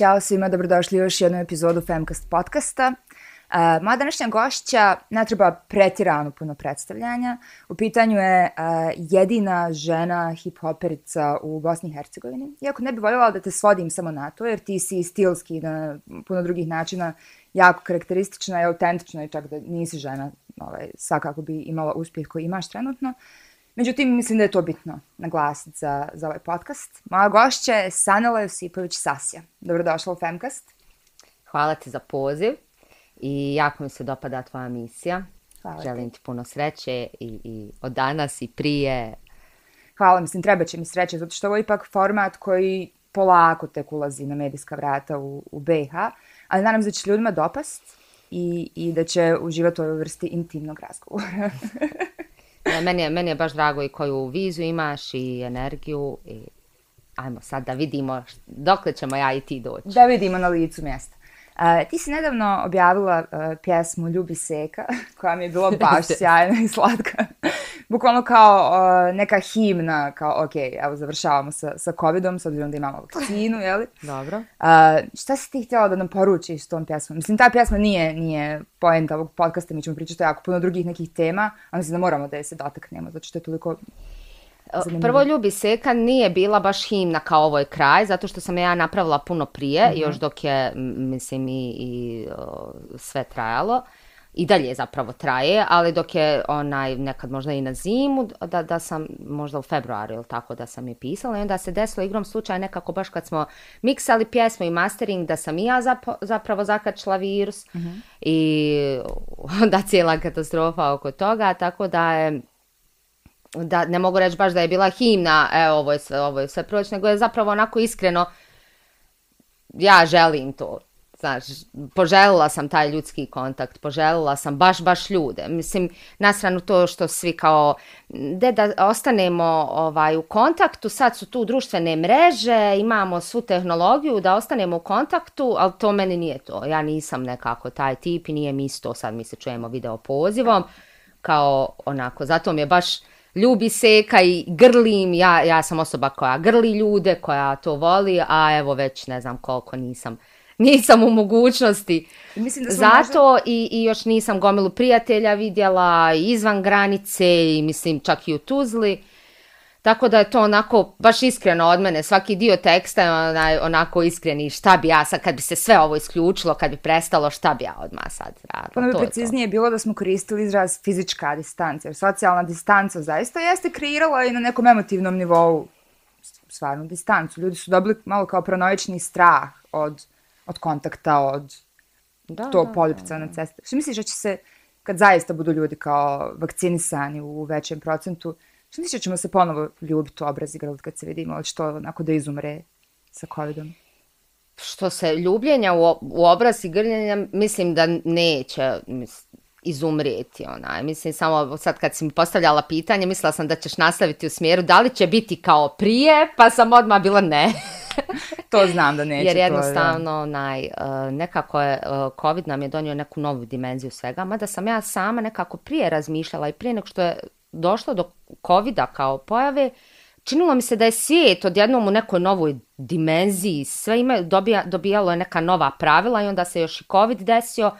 Ćao svima, dobrodošli u još jednu epizodu Femcast podcasta. Uh, moja današnja gošća ne treba pretirano puno predstavljanja. U pitanju je uh, jedina žena hip-hoperica u Bosni i Hercegovini. Iako ne bih voljela da te svodim samo na to, jer ti si stilski na puno drugih načina jako karakteristična i autentična i čak da nisi žena ovaj, svakako bi imala uspjeh koji imaš trenutno. Uh, Međutim, mislim da je to bitno naglasiti za, za ovaj podcast. Moja gošća je Sanela Josipović Sasja. Dobrodošla u Femcast. Hvala ti za poziv i jako mi se dopada tvoja misija. Hvala Želim ti puno sreće i, i od danas i prije. Hvala, mislim, treba će mi sreće, zato što ovo je ipak format koji polako tek ulazi na medijska vrata u, u BiH, ali nadam se da će ljudima dopast i, i da će uživati u ovoj vrsti intimnog razgovora. Ne, meni, je, meni je baš drago i koju viziju imaš i energiju i ajmo sad da vidimo dokle ćemo ja i ti doći. Da vidimo na licu mjesta. Uh, ti si nedavno objavila uh, pjesmu Ljubi seka, koja mi je bila baš sjajna i slatka. Bukvalno kao uh, neka himna, kao ok, evo završavamo sa, sa covidom, s obzirom da imamo vakcinu, jeli? Dobro. Uh, šta si ti htjela da nam poručiš s tom pjesmom? Mislim, ta pjesma nije, nije poenta ovog podcasta, mi ćemo pričati jako puno drugih nekih tema, ali mislim da moramo da je se dotaknemo, zato što je toliko Zanimljivo. Prvo Ljubi seka nije bila baš himna kao ovo je kraj, zato što sam ja napravila puno prije, mm -hmm. još dok je, mislim, i, i o, sve trajalo. I dalje zapravo traje, ali dok je onaj nekad možda i na zimu, da, da sam možda u februaru ili tako da sam je pisala. I onda se desilo igrom slučaja nekako baš kad smo miksali pjesmu i mastering da sam i ja zapo, zapravo zakačila virus. Mm -hmm. i onda cijela katastrofa oko toga, tako da je da ne mogu reći baš da je bila himna, e, ovo je sve, ovo je sve proći, nego je zapravo onako iskreno, ja želim to, znaš, poželila sam taj ljudski kontakt, poželila sam baš, baš ljude. Mislim, nasranu to što svi kao, de da ostanemo ovaj, u kontaktu, sad su tu društvene mreže, imamo svu tehnologiju da ostanemo u kontaktu, ali to meni nije to. Ja nisam nekako taj tip i nije mi isto, sad mi se čujemo video pozivom, kao onako, zato mi je baš, ljubi seka i grlim, ja, ja sam osoba koja grli ljude, koja to voli, a evo već ne znam koliko nisam nisam u mogućnosti Mislim da zato možda... i, i još nisam gomilu prijatelja vidjela izvan granice i mislim čak i u Tuzli. Tako da je to onako baš iskreno od mene. Svaki dio teksta je onaj, onako iskreni. Šta bi ja sad, kad bi se sve ovo isključilo, kad bi prestalo, šta bi ja odmah sad radila? Pa mi preciznije je bilo da smo koristili izraz fizička distanca. Jer socijalna distanca zaista jeste kreirala i na nekom emotivnom nivou stvarnu distancu. Ljudi su dobili malo kao pranovični strah od, od kontakta, od da, to poljupca na ceste. Što misliš da će se, kad zaista budu ljudi kao vakcinisani u većem procentu, Što misliš da ćemo se ponovo ljubiti u obraz igrati kad se vidimo, ali što onako da izumre sa covidom? Što se ljubljenja u, u obraz i grljenja, mislim da neće izumrijeti. Onaj. Mislim, samo sad kad si mi postavljala pitanje, mislila sam da ćeš nastaviti u smjeru da li će biti kao prije, pa sam odmah bila ne. To znam da neće. Jer jednostavno, to, onaj, uh, nekako je, uh, COVID nam je donio neku novu dimenziju svega, mada sam ja sama nekako prije razmišljala i prije nego što je došlo do covid kao pojave, činilo mi se da je svijet odjednom u nekoj novoj dimenziji, sve ima, dobija, dobijalo je neka nova pravila i onda se još i COVID desio,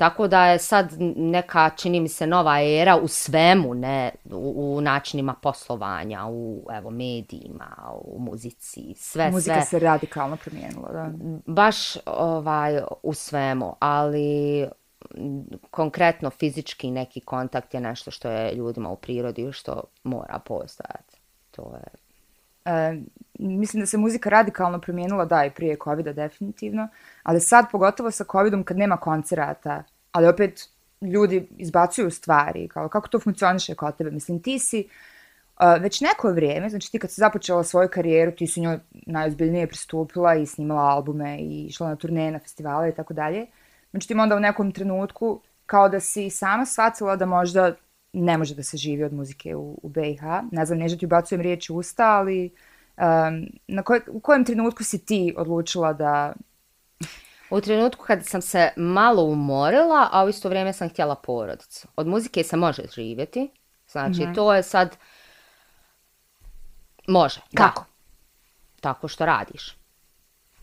tako da je sad neka, čini mi se, nova era u svemu, ne, u, u načinima poslovanja, u evo, medijima, u muzici, sve, Muzika sve. se radikalno promijenila, da. Baš ovaj, u svemu, ali konkretno fizički neki kontakt je nešto što je ljudima u prirodi što mora postojati. To je... E, mislim da se muzika radikalno promijenila, da, i prije covid definitivno, ali sad, pogotovo sa COVID-om, kad nema koncerata, ali opet ljudi izbacuju stvari, kao kako to funkcioniše kod tebe. Mislim, ti si uh, već neko vrijeme, znači ti kad si započela svoju karijeru, ti si njoj najozbiljnije pristupila i snimala albume i išla na turneje, na festivale i tako dalje. Znači Međutim, onda u nekom trenutku, kao da si sama shvatila da možda ne može da se živi od muzike u, u BiH. Ne znam, nežda ti ubacujem riječi usta, ali um, na koj, u kojem trenutku si ti odlučila da... U trenutku kad sam se malo umorila, a u isto vrijeme sam htjela porodicu. Od muzike se može živjeti. Znači, mm to je sad... Može. Kako? Da. Tako što radiš.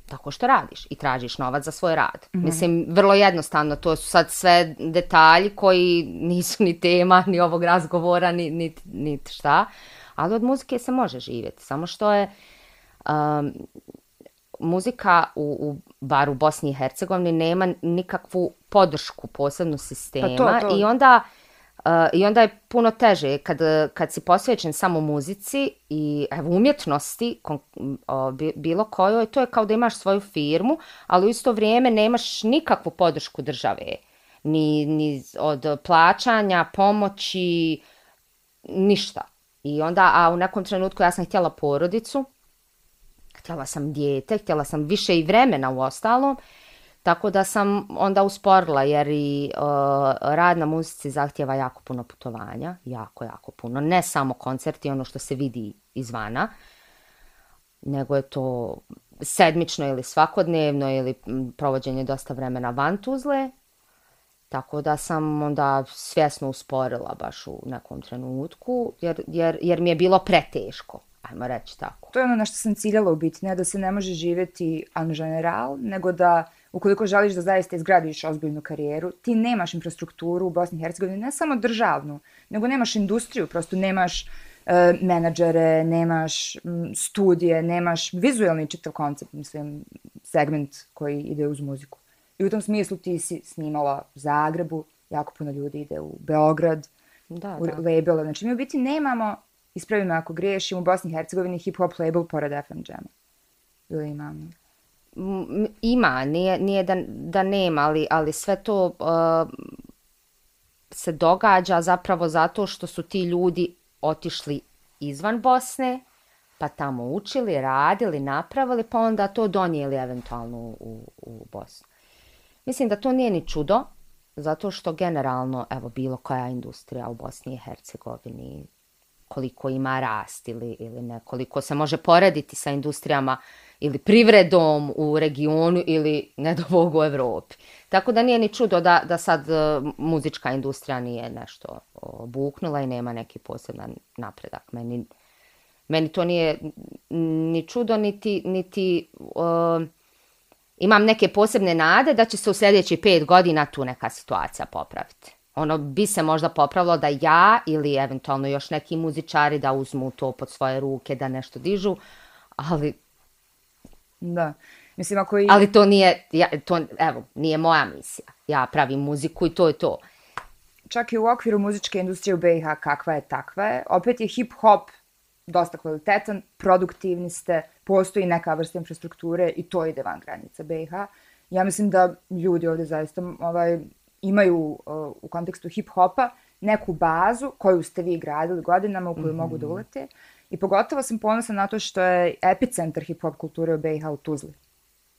tako što radiš i tražiš novac za svoj rad. Mm-hmm. Mislim, vrlo jednostavno, to su sad sve detalji koji nisu ni tema, ni ovog razgovora, ni, ni, ni šta, ali od muzike se može živjeti, samo što je um, muzika u, u bar u Bosni i Hercegovini nema nikakvu podršku posebno sistema pa to, to. i onda Uh, I onda je puno teže kad, kad si posvećen samo muzici i evo, umjetnosti, kon, o, bilo kojoj, to je kao da imaš svoju firmu, ali u isto vrijeme nemaš nikakvu podršku države. Ni, ni od plaćanja, pomoći, ništa. I onda, a u nekom trenutku ja sam htjela porodicu, htjela sam dijete, htjela sam više i vremena u ostalom, Tako da sam onda usporila jer i uh, rad na muzici zahtjeva jako puno putovanja, jako, jako puno. Ne samo koncerti, ono što se vidi izvana, nego je to sedmično ili svakodnevno ili provođenje dosta vremena van Tuzle. Tako da sam onda svjesno usporila baš u nekom trenutku jer, jer, jer mi je bilo preteško, ajmo reći tako. To je ono na što sam ciljala u biti, ne da se ne može živjeti an general, nego da ukoliko želiš da zaista izgradiš ozbiljnu karijeru, ti nemaš infrastrukturu u Bosni i Hercegovini, ne samo državnu, nego nemaš industriju, prosto nemaš uh, menadžere, nemaš m, studije, nemaš vizualni čitav koncept, mislim, segment koji ide uz muziku. I u tom smislu ti si snimala u Zagrebu, jako puno ljudi ide u Beograd, da, u da. labele. Znači mi u biti nemamo, ispravimo ako griješim, u Bosni i Hercegovini hip-hop label pored FM Jam. Ili imam? ima, nije, nije da, da nema, ali, ali sve to uh, se događa zapravo zato što su ti ljudi otišli izvan Bosne, pa tamo učili, radili, napravili, pa onda to donijeli eventualno u, u Bosnu. Mislim da to nije ni čudo, zato što generalno, evo, bilo koja industrija u Bosni i Hercegovini, koliko ima rast ili, ili ne, koliko se može porediti sa industrijama ili privredom u regionu ili ne do Bog u Evropi. Tako da nije ni čudo da, da sad e, muzička industrija nije nešto buknula i nema neki poseban napredak. Meni, meni to nije ni čudo, niti, niti uh, imam neke posebne nade da će se u sljedeći pet godina tu neka situacija popraviti. Ono bi se možda popravilo da ja ili eventualno još neki muzičari da uzmu to pod svoje ruke, da nešto dižu, ali Da. Mislim, ako i... Ali to nije, ja, to, evo, nije moja misija. Ja pravim muziku i to je to. Čak i u okviru muzičke industrije u BiH kakva je takva je. Opet je hip-hop dosta kvalitetan, produktivni ste, postoji neka vrsta infrastrukture i to ide van granica BiH. Ja mislim da ljudi ovdje zaista ovaj, imaju uh, u kontekstu hip-hopa neku bazu koju ste vi gradili godinama u koju mm -hmm. mogu da ulete. I pogotovo sam ponosna na to što je epicentar hip-hop kulture u BiH u Tuzli.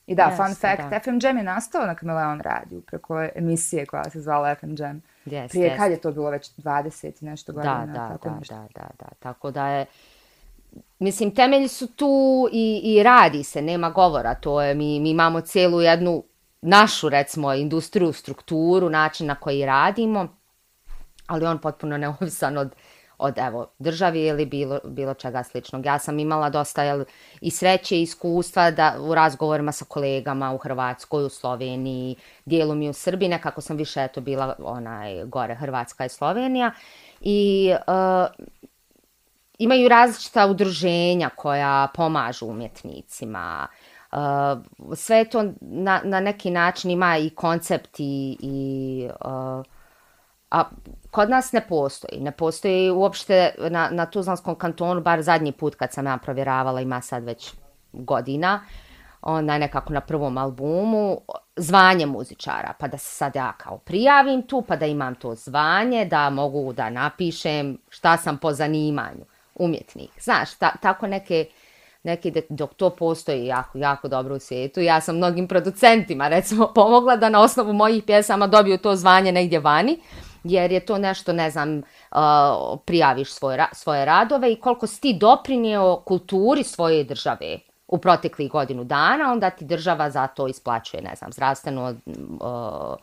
I da, yes, fun fact, da. FM Jam je nastao na Kameleon radiju preko emisije koja se zvala FM Jam. Yes, Prije yes. kad je to bilo već 20 i nešto godina? Da, da, tako da, nešto. da, da, da. Tako da je, mislim, temelji su tu i, i radi se, nema govora. To je, mi, mi imamo cijelu jednu našu, recimo, industriju, strukturu, način na koji radimo, ali on potpuno neovisan od od evo, državi ili bilo, bilo čega sličnog. Ja sam imala dosta jel, i sreće i iskustva da, u razgovorima sa kolegama u Hrvatskoj, u Sloveniji, dijelom i u Srbiji, nekako sam više eto, bila onaj, gore Hrvatska i Slovenija. I uh, imaju različita udruženja koja pomažu umjetnicima. Uh, sve to na, na neki način ima i koncept i, i uh, a kod nas ne postoji. Ne postoji uopšte na, na Tuzlanskom kantonu, bar zadnji put kad sam ja provjeravala, ima sad već godina, onaj nekako na prvom albumu, zvanje muzičara, pa da se sad ja kao prijavim tu, pa da imam to zvanje, da mogu da napišem šta sam po zanimanju, umjetnik. Znaš, ta, tako neke, neki dok to postoji jako, jako dobro u svijetu. Ja sam mnogim producentima, recimo, pomogla da na osnovu mojih pjesama dobiju to zvanje negdje vani, jer je to nešto, ne znam, uh, prijaviš svoje, svoje radove i koliko si ti doprinio kulturi svoje države u proteklih godinu dana, onda ti država za to isplaćuje, ne znam, zdravstveno, uh,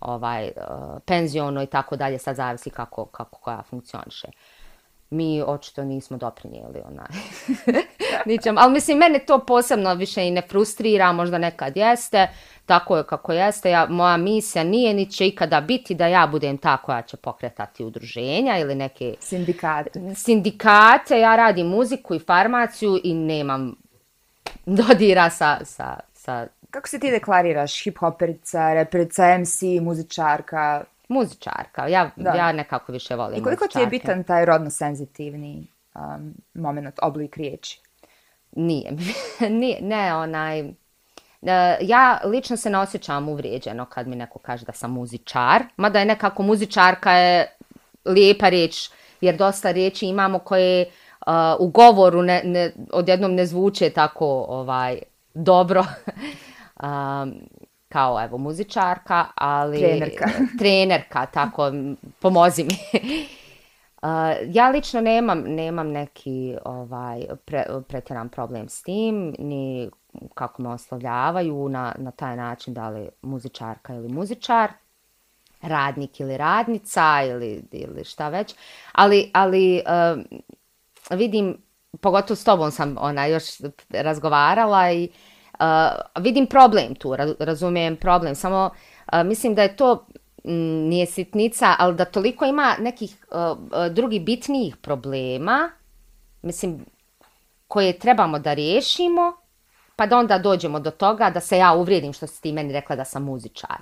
ovaj, uh, penziono i tako dalje, sad zavisi kako, kako koja funkcioniše mi očito nismo doprinijeli onaj ničem. Ali mislim, mene to posebno više i ne frustrira, možda nekad jeste, tako je kako jeste. Ja, moja misija nije ni će ikada biti da ja budem ta koja će pokretati udruženja ili neke... Sindikate. Sindikate, ja radim muziku i farmaciju i nemam dodira sa, sa, sa... Kako se ti deklariraš? Hip-hoperica, reperica, MC, muzičarka? Muzičarka, ja, ja nekako više volim I koliko muzičarke. ti je bitan taj rodno senzitivni um, moment, oblik riječi? Nije, nije, ne, onaj... E, ja lično se ne osjećam uvrijeđeno kad mi neko kaže da sam muzičar, mada je nekako muzičarka je lijepa riječ, jer dosta riječi imamo koje uh, u govoru ne, ne, odjednom ne zvuče tako ovaj dobro um, kao evo muzičarka, ali... Trenerka. trenerka, tako, pomozi mi. Uh, ja lično nemam, nemam neki ovaj, pre, pretjeran problem s tim, ni kako me oslovljavaju na, na taj način da li muzičarka ili muzičar, radnik ili radnica ili, ili šta već. Ali, ali uh, vidim, pogotovo s tobom sam ona još razgovarala i uh, vidim problem tu, razumijem problem, samo uh, mislim da je to nije sitnica, ali da toliko ima nekih uh, drugih bitnijih problema, mislim, koje trebamo da riješimo, pa da onda dođemo do toga da se ja uvrijedim što si ti meni rekla da sam muzičar.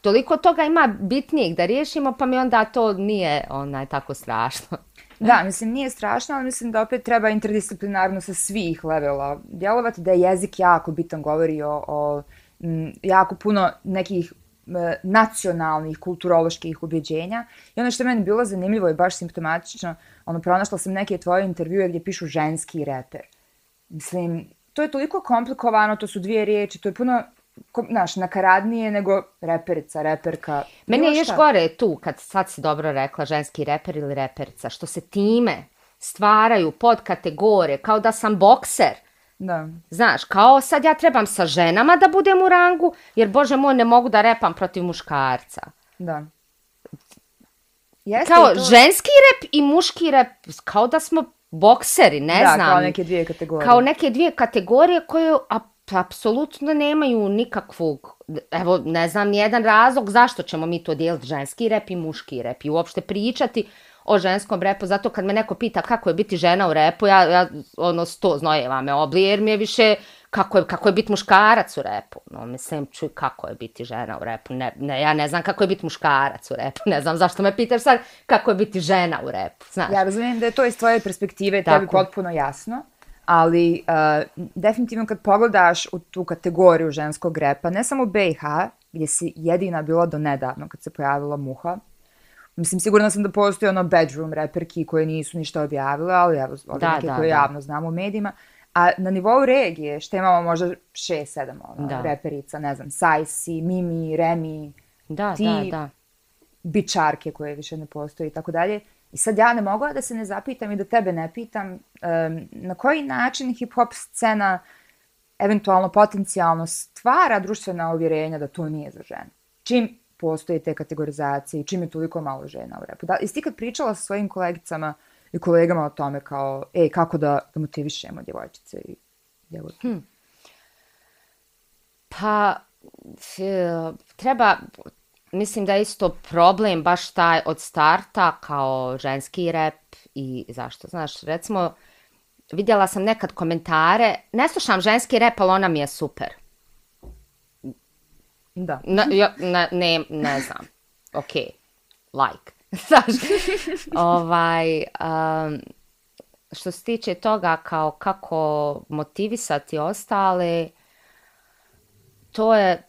Toliko toga ima bitnijeg da riješimo, pa mi onda to nije onaj tako strašno. Da, mislim, nije strašno, ali mislim da opet treba interdisciplinarno sa svih levela djelovati, da je jezik jako bitan, govori o, o m, jako puno nekih nacionalnih kulturoloških ubjeđenja. I ono što je meni bilo zanimljivo i baš simptomatično, ono, pronašla sam neke tvoje intervjue gdje pišu ženski reper. Mislim, to je toliko komplikovano, to su dvije riječi, to je puno znaš, nakaradnije nego reperica, reperka. Meni je još gore tu, kad sad si dobro rekla, ženski reper ili reperica, što se time stvaraju pod kategorije, kao da sam bokser. Da. Znaš, kao sad ja trebam sa ženama da budem u rangu, jer bože moj ne mogu da repam protiv muškarca. Da. Jeste kao to... ženski rep i muški rep, kao da smo bokseri, ne da, znam. Da, kao neke dvije kategorije. Kao neke dvije kategorije koje apsolutno nemaju nikakvog, evo ne znam, nijedan razlog zašto ćemo mi to dijeliti ženski rep i muški rep i uopšte pričati o ženskom repu, zato kad me neko pita kako je biti žena u repu, ja, ja ono sto znojeva me oblije, jer mi je više kako je, kako je biti muškarac u repu. No, mislim, čuj kako je biti žena u repu. Ne, ne, ja ne znam kako je biti muškarac u repu. Ne znam zašto me pitaš sad kako je biti žena u repu. Znaš? Ja razumijem da je to iz tvoje perspektive Tako. tebi potpuno jasno. Ali uh, definitivno kad pogledaš u tu kategoriju ženskog repa, ne samo BiH, gdje si jedina bila do nedavno kad se pojavila Muha, Mislim, sigurno sam da postoji ono bedroom reperki koje nisu ništa objavile, ali evo, ove da, neke da, koje da. javno znamo u medijima. A na nivou regije, što imamo možda šest, sedam ono, da. reperica, ne znam, Sajsi, Mimi, Remi, da, ti da, da. bičarke koje više ne postoji i tako dalje. I sad ja ne mogu da se ne zapitam i da tebe ne pitam um, na koji način hip-hop scena eventualno potencijalno stvara društvena uvjerenja da to nije za žene. Čim postoje te kategorizacije i čim je toliko malo žena u repu. Da, jesi ti kad pričala sa svojim kolegicama i kolegama o tome kao, ej, kako da, da motivišemo djevojčice i djevojke? Hmm. Pa, treba, mislim da je isto problem baš taj od starta kao ženski rep i zašto, znaš, recimo, vidjela sam nekad komentare, ne slušam ženski rep, ali ona mi je super. Da. Na, ja, na, ne, ne znam. Ok. Like. Znaš, ovaj, um, što se tiče toga kao kako motivisati ostale, to je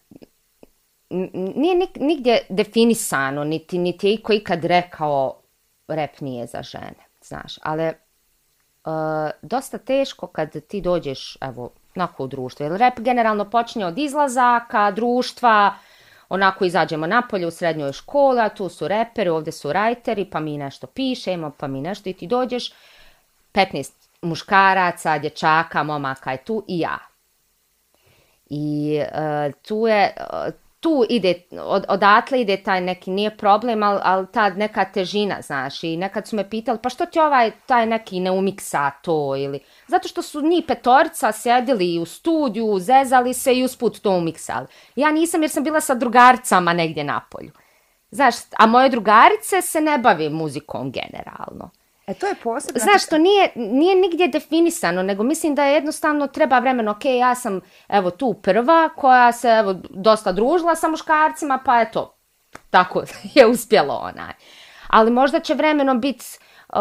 nije nik, nigdje definisano, niti, niti je iko ikad rekao rep nije za žene, znaš, ali e, dosta teško kad ti dođeš, evo, onako u društvo, Jer rep generalno počinje od izlazaka, društva, onako izađemo napolje u srednjoj školi, a tu su reperi, ovdje su rajteri, pa mi nešto pišemo, pa mi nešto i ti dođeš, 15 muškaraca, dječaka, momaka je tu i ja. I uh, tu je, uh, tu ide, od, odatle ide taj neki, nije problem, ali al ta neka težina, znaš, i nekad su me pitali, pa što ti ovaj, taj neki ne umiksa to, ili, zato što su njih petorca sjedili u studiju, zezali se i usput to umiksali. Ja nisam, jer sam bila sa drugarcama negdje na polju. Znaš, a moje drugarice se ne bave muzikom generalno. E to je posebno. Znaš, to nije, nije nigdje definisano, nego mislim da je jednostavno treba vremeno, ok, ja sam evo tu prva koja se evo, dosta družila sa muškarcima, pa eto, tako je uspjelo onaj. Ali možda će vremenom biti, uh,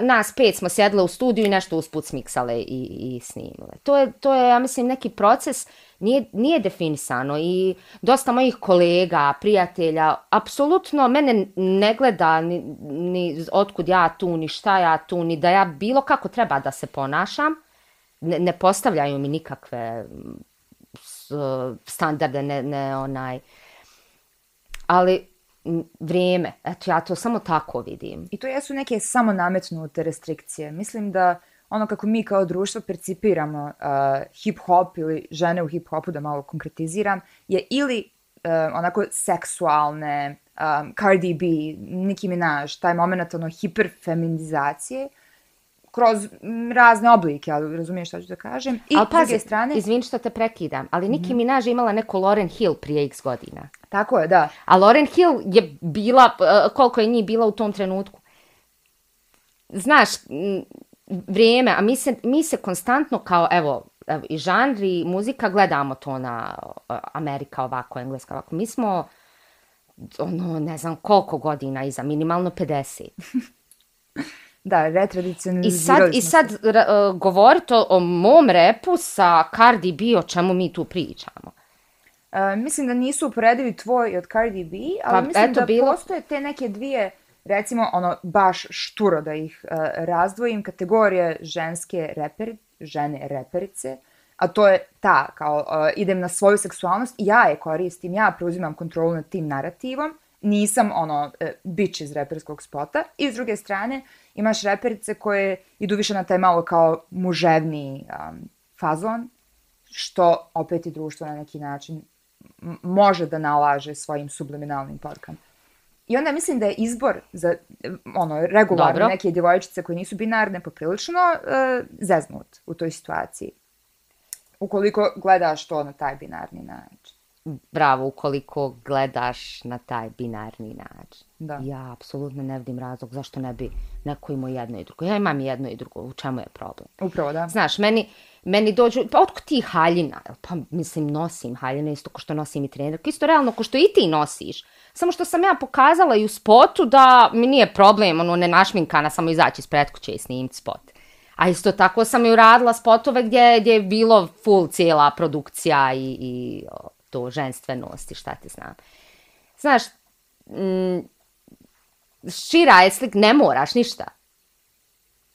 nas pet smo sjedle u studiju i nešto usput smiksale i, i snimile. To je, to je, ja mislim, neki proces nije, nije definisano i dosta mojih kolega, prijatelja, apsolutno mene ne gleda ni, ni otkud ja tu, ni šta ja tu, ni da ja bilo kako treba da se ponašam. Ne, ne postavljaju mi nikakve standarde, ne, ne onaj... Ali vrijeme, eto ja to samo tako vidim. I to jesu neke samo nametnute restrikcije. Mislim da ono kako mi kao društvo percipiramo uh, hip-hop ili žene u hip-hopu, da malo konkretiziram, je ili uh, onako seksualne, um, Cardi B, Nicki Minaj, taj moment ono hiperfeminizacije, kroz razne oblike, ali razumiješ što ću da kažem. I ali pazi, strane... izvin što te prekidam, ali Nicki mm -hmm. Minaj imala neko Lauren Hill prije x godina. Tako je, da. A Lauren Hill je bila, uh, koliko je njih bila u tom trenutku? Znaš, vrijeme, a mi se, mi se konstantno kao, evo, i žanri, muzika, gledamo to na Amerika ovako, engleska ovako. Mi smo, ono, ne znam koliko godina iza, minimalno 50. da, retradicionalizirali I sad, i sad uh, govoriti o, o mom repu sa Cardi B, o čemu mi tu pričamo. Uh, mislim da nisu uporedivi tvoj od Cardi B, ali pa, mislim eto, da bilo... postoje te neke dvije recimo, ono, baš šturo da ih uh, razdvojim, kategorije ženske reperi, žene reperice, a to je ta, kao, uh, idem na svoju seksualnost, ja je koristim, ja preuzimam kontrolu nad tim narativom, nisam, ono, e, uh, bitch iz reperskog spota, i s druge strane, imaš reperice koje idu više na taj malo kao muževni um, fazon, što opet i društvo na neki način može da nalaže svojim subliminalnim porkama. I onda mislim da je izbor za ono regularne Dobro. neke djevojčice koje nisu binarne poprilično uh, zeznut u toj situaciji. Ukoliko gledaš to na taj binarni način. Bravo, ukoliko gledaš na taj binarni način. Da. Ja apsolutno ne vidim razlog zašto ne bi neko imao jedno i drugo. Ja imam jedno i drugo, u čemu je problem? Upravo, da. Znaš, meni, meni dođu, pa otko ti haljina? Pa mislim, nosim haljine isto ko što nosim i trener. Isto realno ko što i ti nosiš. Samo što sam ja pokazala i u spotu da mi nije problem, ono, ne našminkana, samo izaći iz pretkuće i snimiti spot. A isto tako sam i uradila spotove gdje, gdje je bilo full cijela produkcija i, i o, to ženstvenost i šta ti znam. Znaš, m, šira je slik, ne moraš ništa.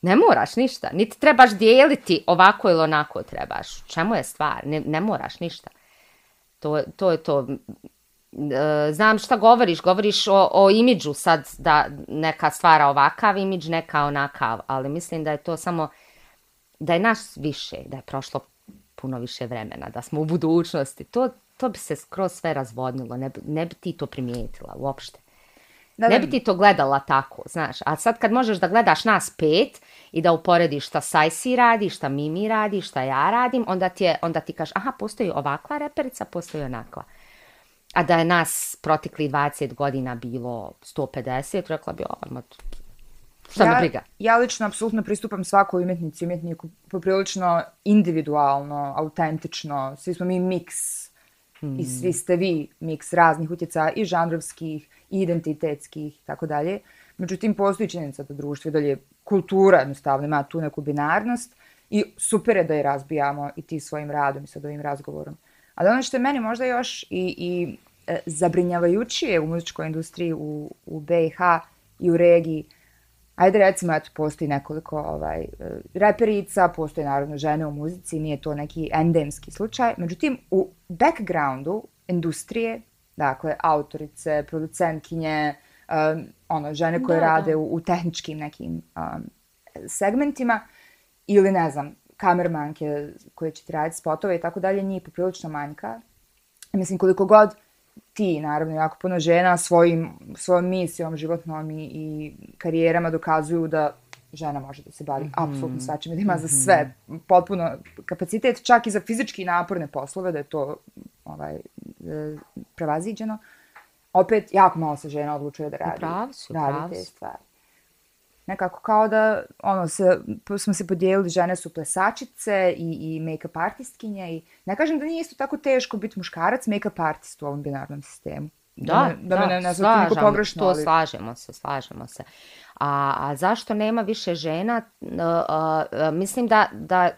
Ne moraš ništa. Niti trebaš dijeliti ovako ili onako trebaš. Čemu je stvar? Ne, ne moraš ništa. To, to je to. E, znam šta govoriš, govoriš o, o imidžu sad da neka stvara ovakav imidž, neka onakav, ali mislim da je to samo, da je naš više, da je prošlo puno više vremena, da smo u budućnosti, to, to bi se skroz sve razvodnilo, ne, ne bi ti to primijetila uopšte. Da. Ne bi ti to gledala tako, znaš. A sad kad možeš da gledaš nas pet i da uporediš šta Sajsi radi, šta Mimi radi, šta ja radim, onda ti, je, onda ti kažeš, aha, postoji ovakva reperica, postoji onakva. A da je nas protekli 20 godina bilo 150, rekla bi, ovo, šta ja, briga. Ja lično apsolutno pristupam svakoj umjetnici, umjetniku poprilično individualno, autentično. Svi smo mi miks hmm. i svi ste vi miks raznih utjecaja i žanrovskih, identitetskih i tako dalje. Međutim, postoji činjenica da društvo i dalje kultura jednostavno ima tu neku binarnost i super je da je razbijamo i ti svojim radom i sad ovim razgovorom. Ali ono što je meni možda još i, i e, zabrinjavajućije u muzičkoj industriji u, u BiH i u regiji, ajde recimo, eto, postoji nekoliko ovaj, e, reperica, postoji naravno žene u muzici, nije to neki endemski slučaj. Međutim, u backgroundu industrije, dakle, autorice, producentkinje, um, ono, žene koje da, rade u, u tehničkim nekim um, segmentima, ili ne znam, kamermanke koje će ti raditi spotove i tako dalje, njih poprilično manjka. Mislim, koliko god ti, naravno, jako puno žena svojim, svojom misijom životnom i, i karijerama dokazuju da žena može da se bavi mm -hmm. apsolutno svačim, da ima mm -hmm. za mhm. sve potpuno kapacitet, čak i za fizički naporne poslove, da je to ovaj, e, prevaziđeno. Opet, jako malo se žena odlučuje da radi, pravi su, radi pravi te stvari. Nekako kao da, ono, se, smo se podijelili, žene su plesačice i, i make-up artistkinje i ne kažem da nije isto tako teško biti muškarac make-up artist u ovom binarnom sistemu. Da, da, da, me ne, ne slažem, pogrešno, to ali... slažemo se, slažemo se. A, a zašto nema više žena? Uh, uh, mislim da, da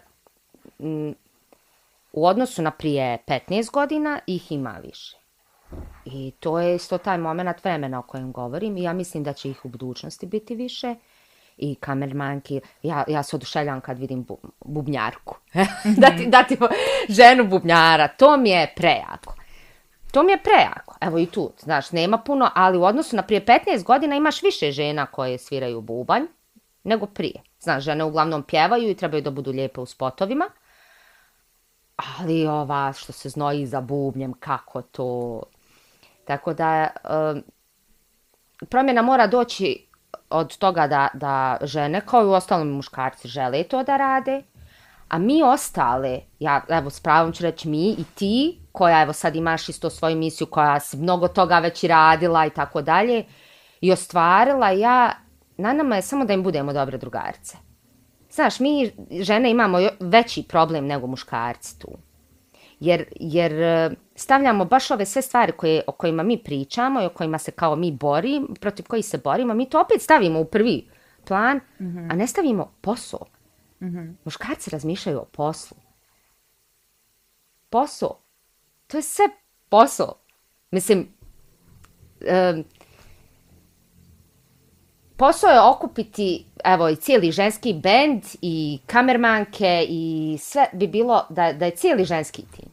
u odnosu na prije 15 godina ih ima više. I to je isto taj moment vremena o kojem govorim i ja mislim da će ih u budućnosti biti više. I kamermanki, ja, ja se oduševljam kad vidim bu, bubnjarku. da, dati da ženu bubnjara, to mi je prejako. To mi je prejako. Evo i tu, znaš, nema puno, ali u odnosu na prije 15 godina imaš više žena koje sviraju bubanj nego prije. Znaš, žene uglavnom pjevaju i trebaju da budu lijepe u spotovima. Ali ova što se znoji za bubnjem, kako to... Tako da um, promjena mora doći od toga da, da žene, kao i u ostalom muškarci, žele to da rade, a mi ostale, ja evo s pravom ću reći mi i ti, koja evo sad imaš isto svoju misiju, koja si mnogo toga već i radila i tako dalje, i ostvarila, ja, na nama je samo da im budemo dobre drugarce. Znaš, mi žene imamo veći problem nego muškarci tu. Jer, jer e, stavljamo baš ove sve stvari koje, o kojima mi pričamo i o kojima se kao mi borimo, protiv kojih se borimo, mi to opet stavimo u prvi plan, mm -hmm. a ne stavimo posao. Mm -hmm. Muškarci razmišljaju o poslu. Posao. To je sve posao. Mislim, um, posao je okupiti, evo, i cijeli ženski bend i kamermanke i sve bi bilo da, da je cijeli ženski tim.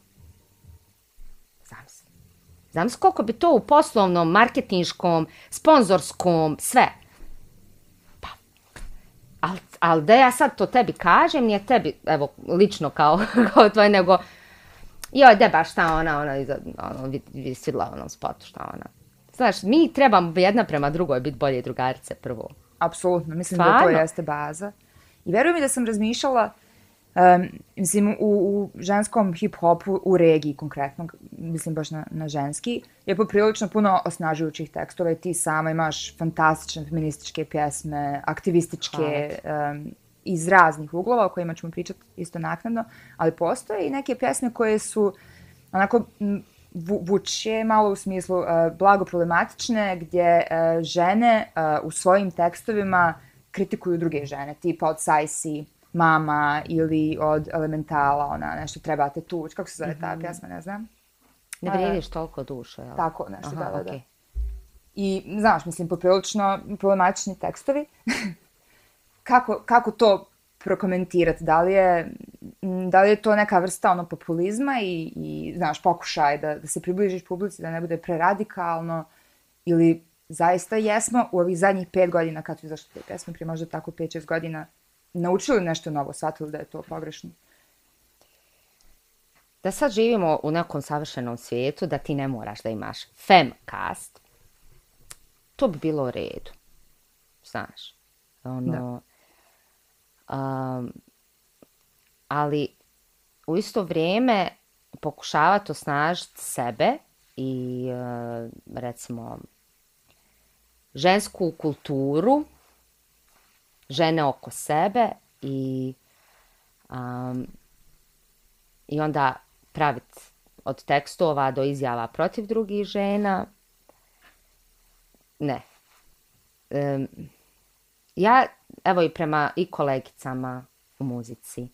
Znam se. Znam se koliko bi to u poslovnom, marketinškom, sponzorskom, sve. Pa, ali al da ja sad to tebi kažem, nije tebi, evo, lično kao, kao tvoj, nego, joj, de baš šta ona, ona, ono, visila onom spotu, šta ona. Znaš, mi trebamo jedna prema drugoj biti bolje drugarice prvo. Apsolutno, mislim Stvarno? da to jeste baza. I verujem mi da sam razmišljala, um, mislim, u, u ženskom hip-hopu, u regiji konkretno, mislim baš na, na ženski, je poprilično puno osnažujućih tekstova i ti sama imaš fantastične feminističke pjesme, aktivističke, um, iz raznih uglova o kojima ćemo pričati isto naknadno, ali postoje i neke pjesme koje su onako vuče malo u smislu uh, blago problematične, gdje uh, žene uh, u svojim tekstovima kritikuju druge žene, tipa od Sajsi, Mama ili od Elementala, ona nešto trebate tuć, kako se zove ta mm -hmm. pjesma, ne znam. Ne vrijediš toliko duše, jel? Tako, nešto Aha, da, da, okay. I, znaš, mislim, poprilično problematični tekstovi. kako, kako to prokomentirati? Da li je, da li je to neka vrsta ono populizma i, i znaš, pokušaj da, da se približiš publici, da ne bude preradikalno ili zaista jesmo u ovih zadnjih pet godina kad su izašli te pesme, prije možda tako pet, šest godina, naučili nešto novo, shvatili da je to pogrešno? Da sad živimo u nekom savršenom svijetu, da ti ne moraš da imaš femcast, to bi bilo u redu. Znaš, ono, um, ali u isto vrijeme pokušavati osnažiti sebe i uh, recimo žensku kulturu, žene oko sebe i um, i onda praviti od tekstova do izjava protiv drugih žena. Ne. Um, ja, evo i prema i kolegicama u muzici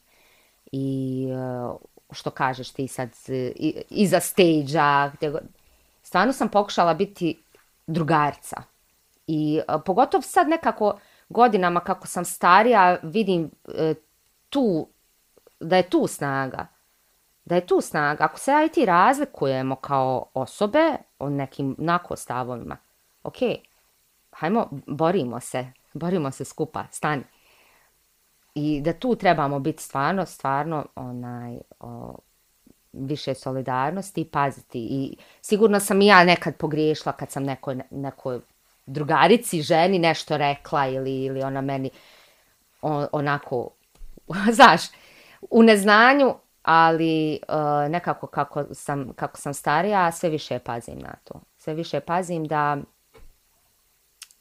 i e, što kažeš ti sad e, i, iza stage-a, stvarno sam pokušala biti drugarca. I e, pogotovo sad nekako godinama kako sam starija vidim tu, da je tu snaga. Da je tu snaga. Ako se ja i ti razlikujemo kao osobe o nekim nakostavovima, ok, hajmo, borimo se, borimo se skupa, stani. I da tu trebamo biti stvarno, stvarno, onaj, o, više solidarnosti i paziti. I sigurno sam i ja nekad pogriješila kad sam nekoj, nekoj drugarici, ženi nešto rekla ili, ili ona meni on, onako, znaš, u neznanju, ali e, nekako kako sam, kako sam starija, sve više pazim na to. Sve više pazim da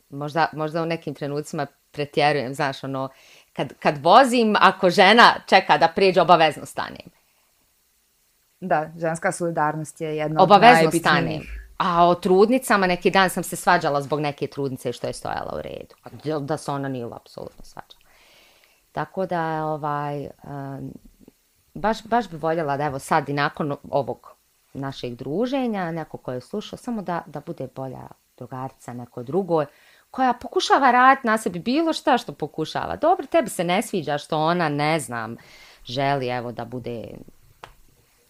možda, možda u nekim trenucima pretjerujem, znaš, ono, kad, kad vozim, ako žena čeka da prijeđe, obavezno stanem. Da, ženska solidarnost je jedna obavezno od stanem. A o trudnicama, neki dan sam se svađala zbog neke trudnice što je stojala u redu. Da se ona nije apsolutno svađala. Tako da, ovaj, um, baš, baš bi voljela da evo sad i nakon ovog našeg druženja, neko ko je slušao, samo da, da bude bolja drugarica neko drugoj, koja pokušava raditi na sebi bilo šta što pokušava. Dobro, tebi se ne sviđa što ona, ne znam, želi evo da bude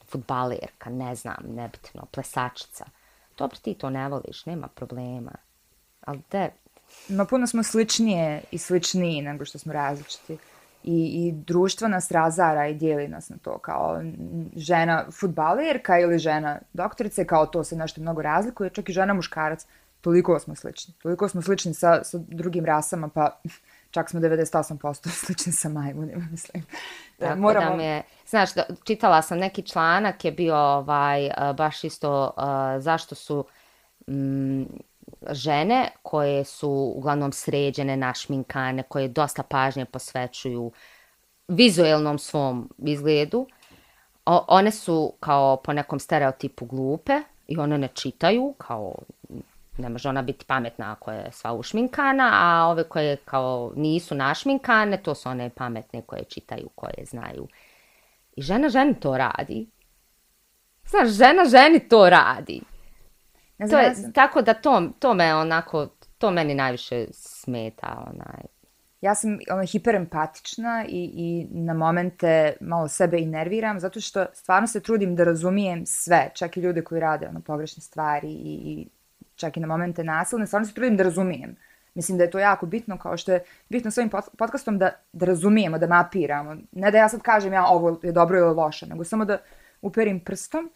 futbalerka, ne znam, nebitno, plesačica. Dobro, ti to ne voliš, nema problema. Ali te... No, puno smo sličnije i sličniji nego što smo različiti i, i društvo nas razara i dijeli nas na to kao žena futbalerka ili žena doktorice, kao to se nešto mnogo razlikuje, čak i žena muškarac, toliko smo slični. Toliko smo slični sa, sa drugim rasama, pa čak smo 98% slični sa majmunima, mislim. Da, moramo... da mi je, znaš, da, čitala sam neki članak, je bio ovaj, baš isto uh, zašto su mm, žene koje su uglavnom sređene, našminkane, koje dosta pažnje posvećuju vizuelnom svom izgledu, o, one su kao po nekom stereotipu glupe i one ne čitaju, kao ne može ona biti pametna ako je sva ušminkana, a ove koje kao nisu našminkane, to su one pametne koje čitaju, koje znaju. I žena ženi to radi. Znaš, žena ženi to radi. Ne znam, to je, tako da to, to me onako, to meni najviše smeta, onaj. Ja sam ono, hiperempatična i, i na momente malo sebe i nerviram, zato što stvarno se trudim da razumijem sve, čak i ljude koji rade ono, pogrešne stvari i, i čak i na momente nasilne, stvarno se trudim da razumijem. Mislim da je to jako bitno, kao što je bitno s ovim podcastom da, da razumijemo, da mapiramo. Ne da ja sad kažem ja ovo je dobro ili loše, nego samo da uperim prstom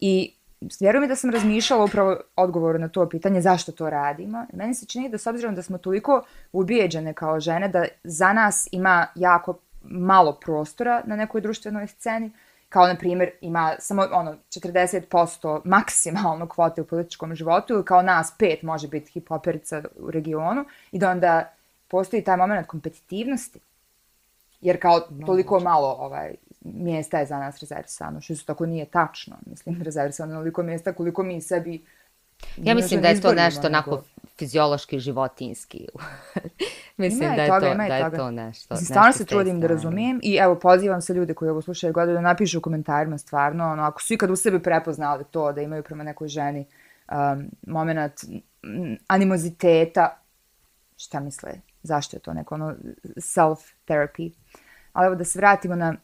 i vjerujem mi da sam razmišljala upravo odgovor na to pitanje zašto to radimo. Meni se čini da s obzirom da smo toliko ubijeđene kao žene, da za nas ima jako malo prostora na nekoj društvenoj sceni, kao na primjer ima samo ono 40% maksimalno kvote u političkom životu kao nas pet može biti hipoperica u regionu i da onda postoji taj moment kompetitivnosti jer kao toliko malo ovaj mjesta je za nas rezervisano, što su tako nije tačno. Mislim, rezervisano je onoliko mjesta koliko mi sebi... Ja mislim da je to nešto onako fiziološki, životinski. mislim da je, toga, to, da je to nešto. Mislim, stvarno se trudim da razumijem i evo, pozivam se ljude koji ovo slušaju godine da napišu u komentarima stvarno, ono, ako su ikad u sebi prepoznali to da imaju prema nekoj ženi um, moment animoziteta, šta misle, zašto je to neko ono self-therapy. Ali evo da se vratimo na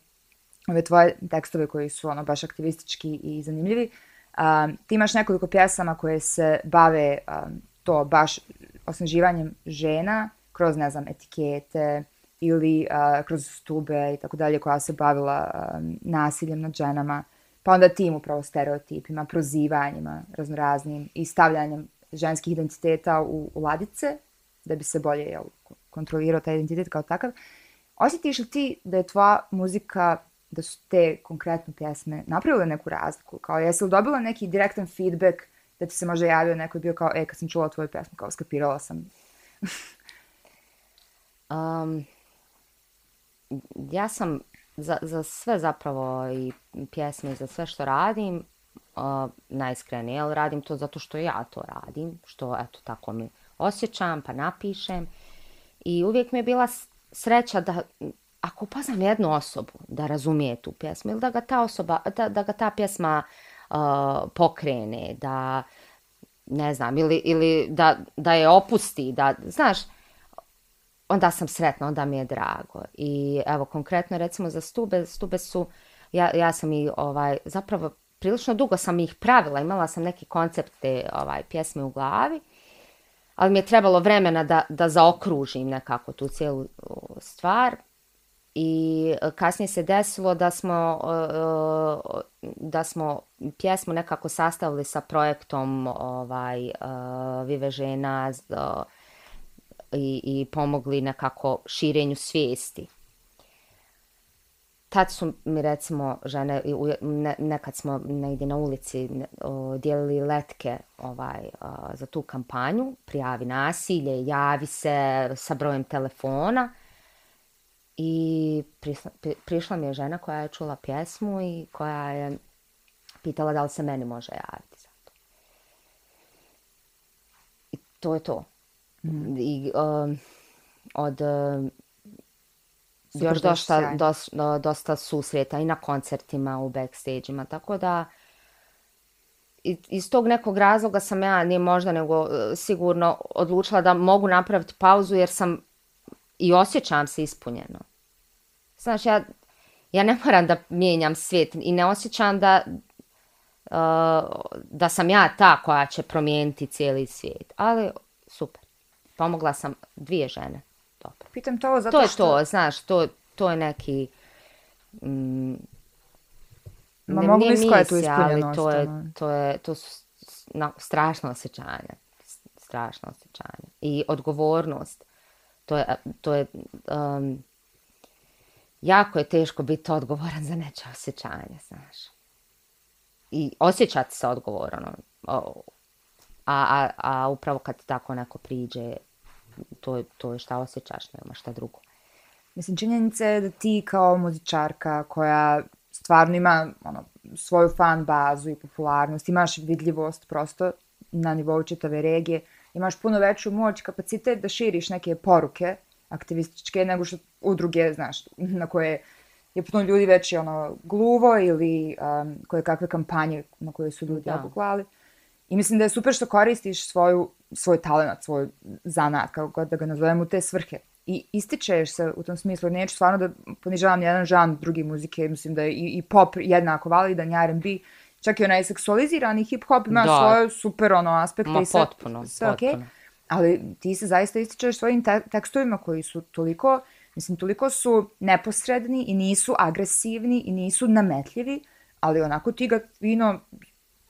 ove tvoje tekstove koji su ono baš aktivistički i zanimljivi. Um, ti imaš nekoliko pjesama koje se bave um, to baš osnaživanjem žena kroz, ne znam, etikete ili uh, kroz stube i tako dalje koja se bavila um, nasiljem nad ženama. Pa onda tim upravo stereotipima, prozivanjima raznoraznim i stavljanjem ženskih identiteta u, u ladice da bi se bolje jel, kontrolirao taj identitet kao takav. Osjetiš li ti da je tvoja muzika da su te konkretne pjesme napravile neku razliku? Kao, jesi li dobila neki direktan feedback da ti se možda javio neko bio kao, e, kad sam čula tvoju pjesmu, kao, skapirala sam. um, ja sam za, za sve zapravo i pjesme i za sve što radim, uh, najiskrenije, ali radim to zato što ja to radim, što, eto, tako mi osjećam, pa napišem. I uvijek mi je bila sreća da ako upoznam jednu osobu da razumije tu pjesmu ili da ga ta osoba, da, da ga ta pjesma uh, pokrene, da ne znam, ili, ili da, da je opusti, da, znaš, onda sam sretna, onda mi je drago. I evo, konkretno recimo za stube, stube su, ja, ja sam i ovaj, zapravo prilično dugo sam ih pravila, imala sam neki koncept te ovaj, pjesme u glavi, ali mi je trebalo vremena da, da zaokružim nekako tu cijelu stvar I e, kasnije se desilo da smo, e, e, da smo pjesmu nekako sastavili sa projektom ovaj, Vive žena i, i pomogli nekako širenju svijesti. Tad su mi recimo žene, nekad smo negdje na ulici dijelili letke ovaj, za tu kampanju, prijavi nasilje, javi se sa brojem telefona i prišla, mi je žena koja je čula pjesmu i koja je pitala da li se meni može javiti za to. I to je to. Mhm. I od još dosta, dosta, dosta susreta i na koncertima, u backstage-ima, tako da iz tog nekog razloga sam ja, nije možda nego e, sigurno odlučila da mogu napraviti pauzu jer sam i osjećam se ispunjeno. Znaš, ja, ja ne moram da mijenjam svijet i ne osjećam da, e, da sam ja ta koja će promijeniti cijeli svijet. Ali super. Pomogla sam dvije žene. Pitam to zato to što... To je to, znaš, to, to je neki... Mm, Ma ne, mogu misija, je tu ali to je, to je, to su na, strašno osjećanje. Strašno osjećanje. I odgovornost. To je, to je um, jako je teško biti odgovoran za neče osjećanje, znaš. I osjećati se odgovoran. Ono, a, a, a upravo kad tako neko priđe to, to je šta osjećaš, nema šta drugo. Mislim, činjenica je da ti kao muzičarka koja stvarno ima ono, svoju fan bazu i popularnost, imaš vidljivost prosto na nivou čitave regije, imaš puno veću moć, kapacitet da širiš neke poruke aktivističke nego što udruge, znaš, na koje je puno ljudi već ono, gluvo ili um, koje kakve kampanje na koje su ljudi obuklali. I mislim da je super što koristiš svoju, svoj talent, svoj zanat, kako god da ga nazovemo, u te svrhe. I ističeš se u tom smislu, neću stvarno da ponižavam jedan žan drugi muzike, mislim da je i, i pop jednako validan, i R&B, čak i onaj seksualizirani hip-hop ima da. svoje super ono aspekte Ma, i sve, potpuno, sve potpuno. Okay. Ali ti se zaista ističeš svojim te tekstovima koji su toliko, mislim, toliko su neposredni i nisu agresivni i nisu nametljivi, ali onako ti ga fino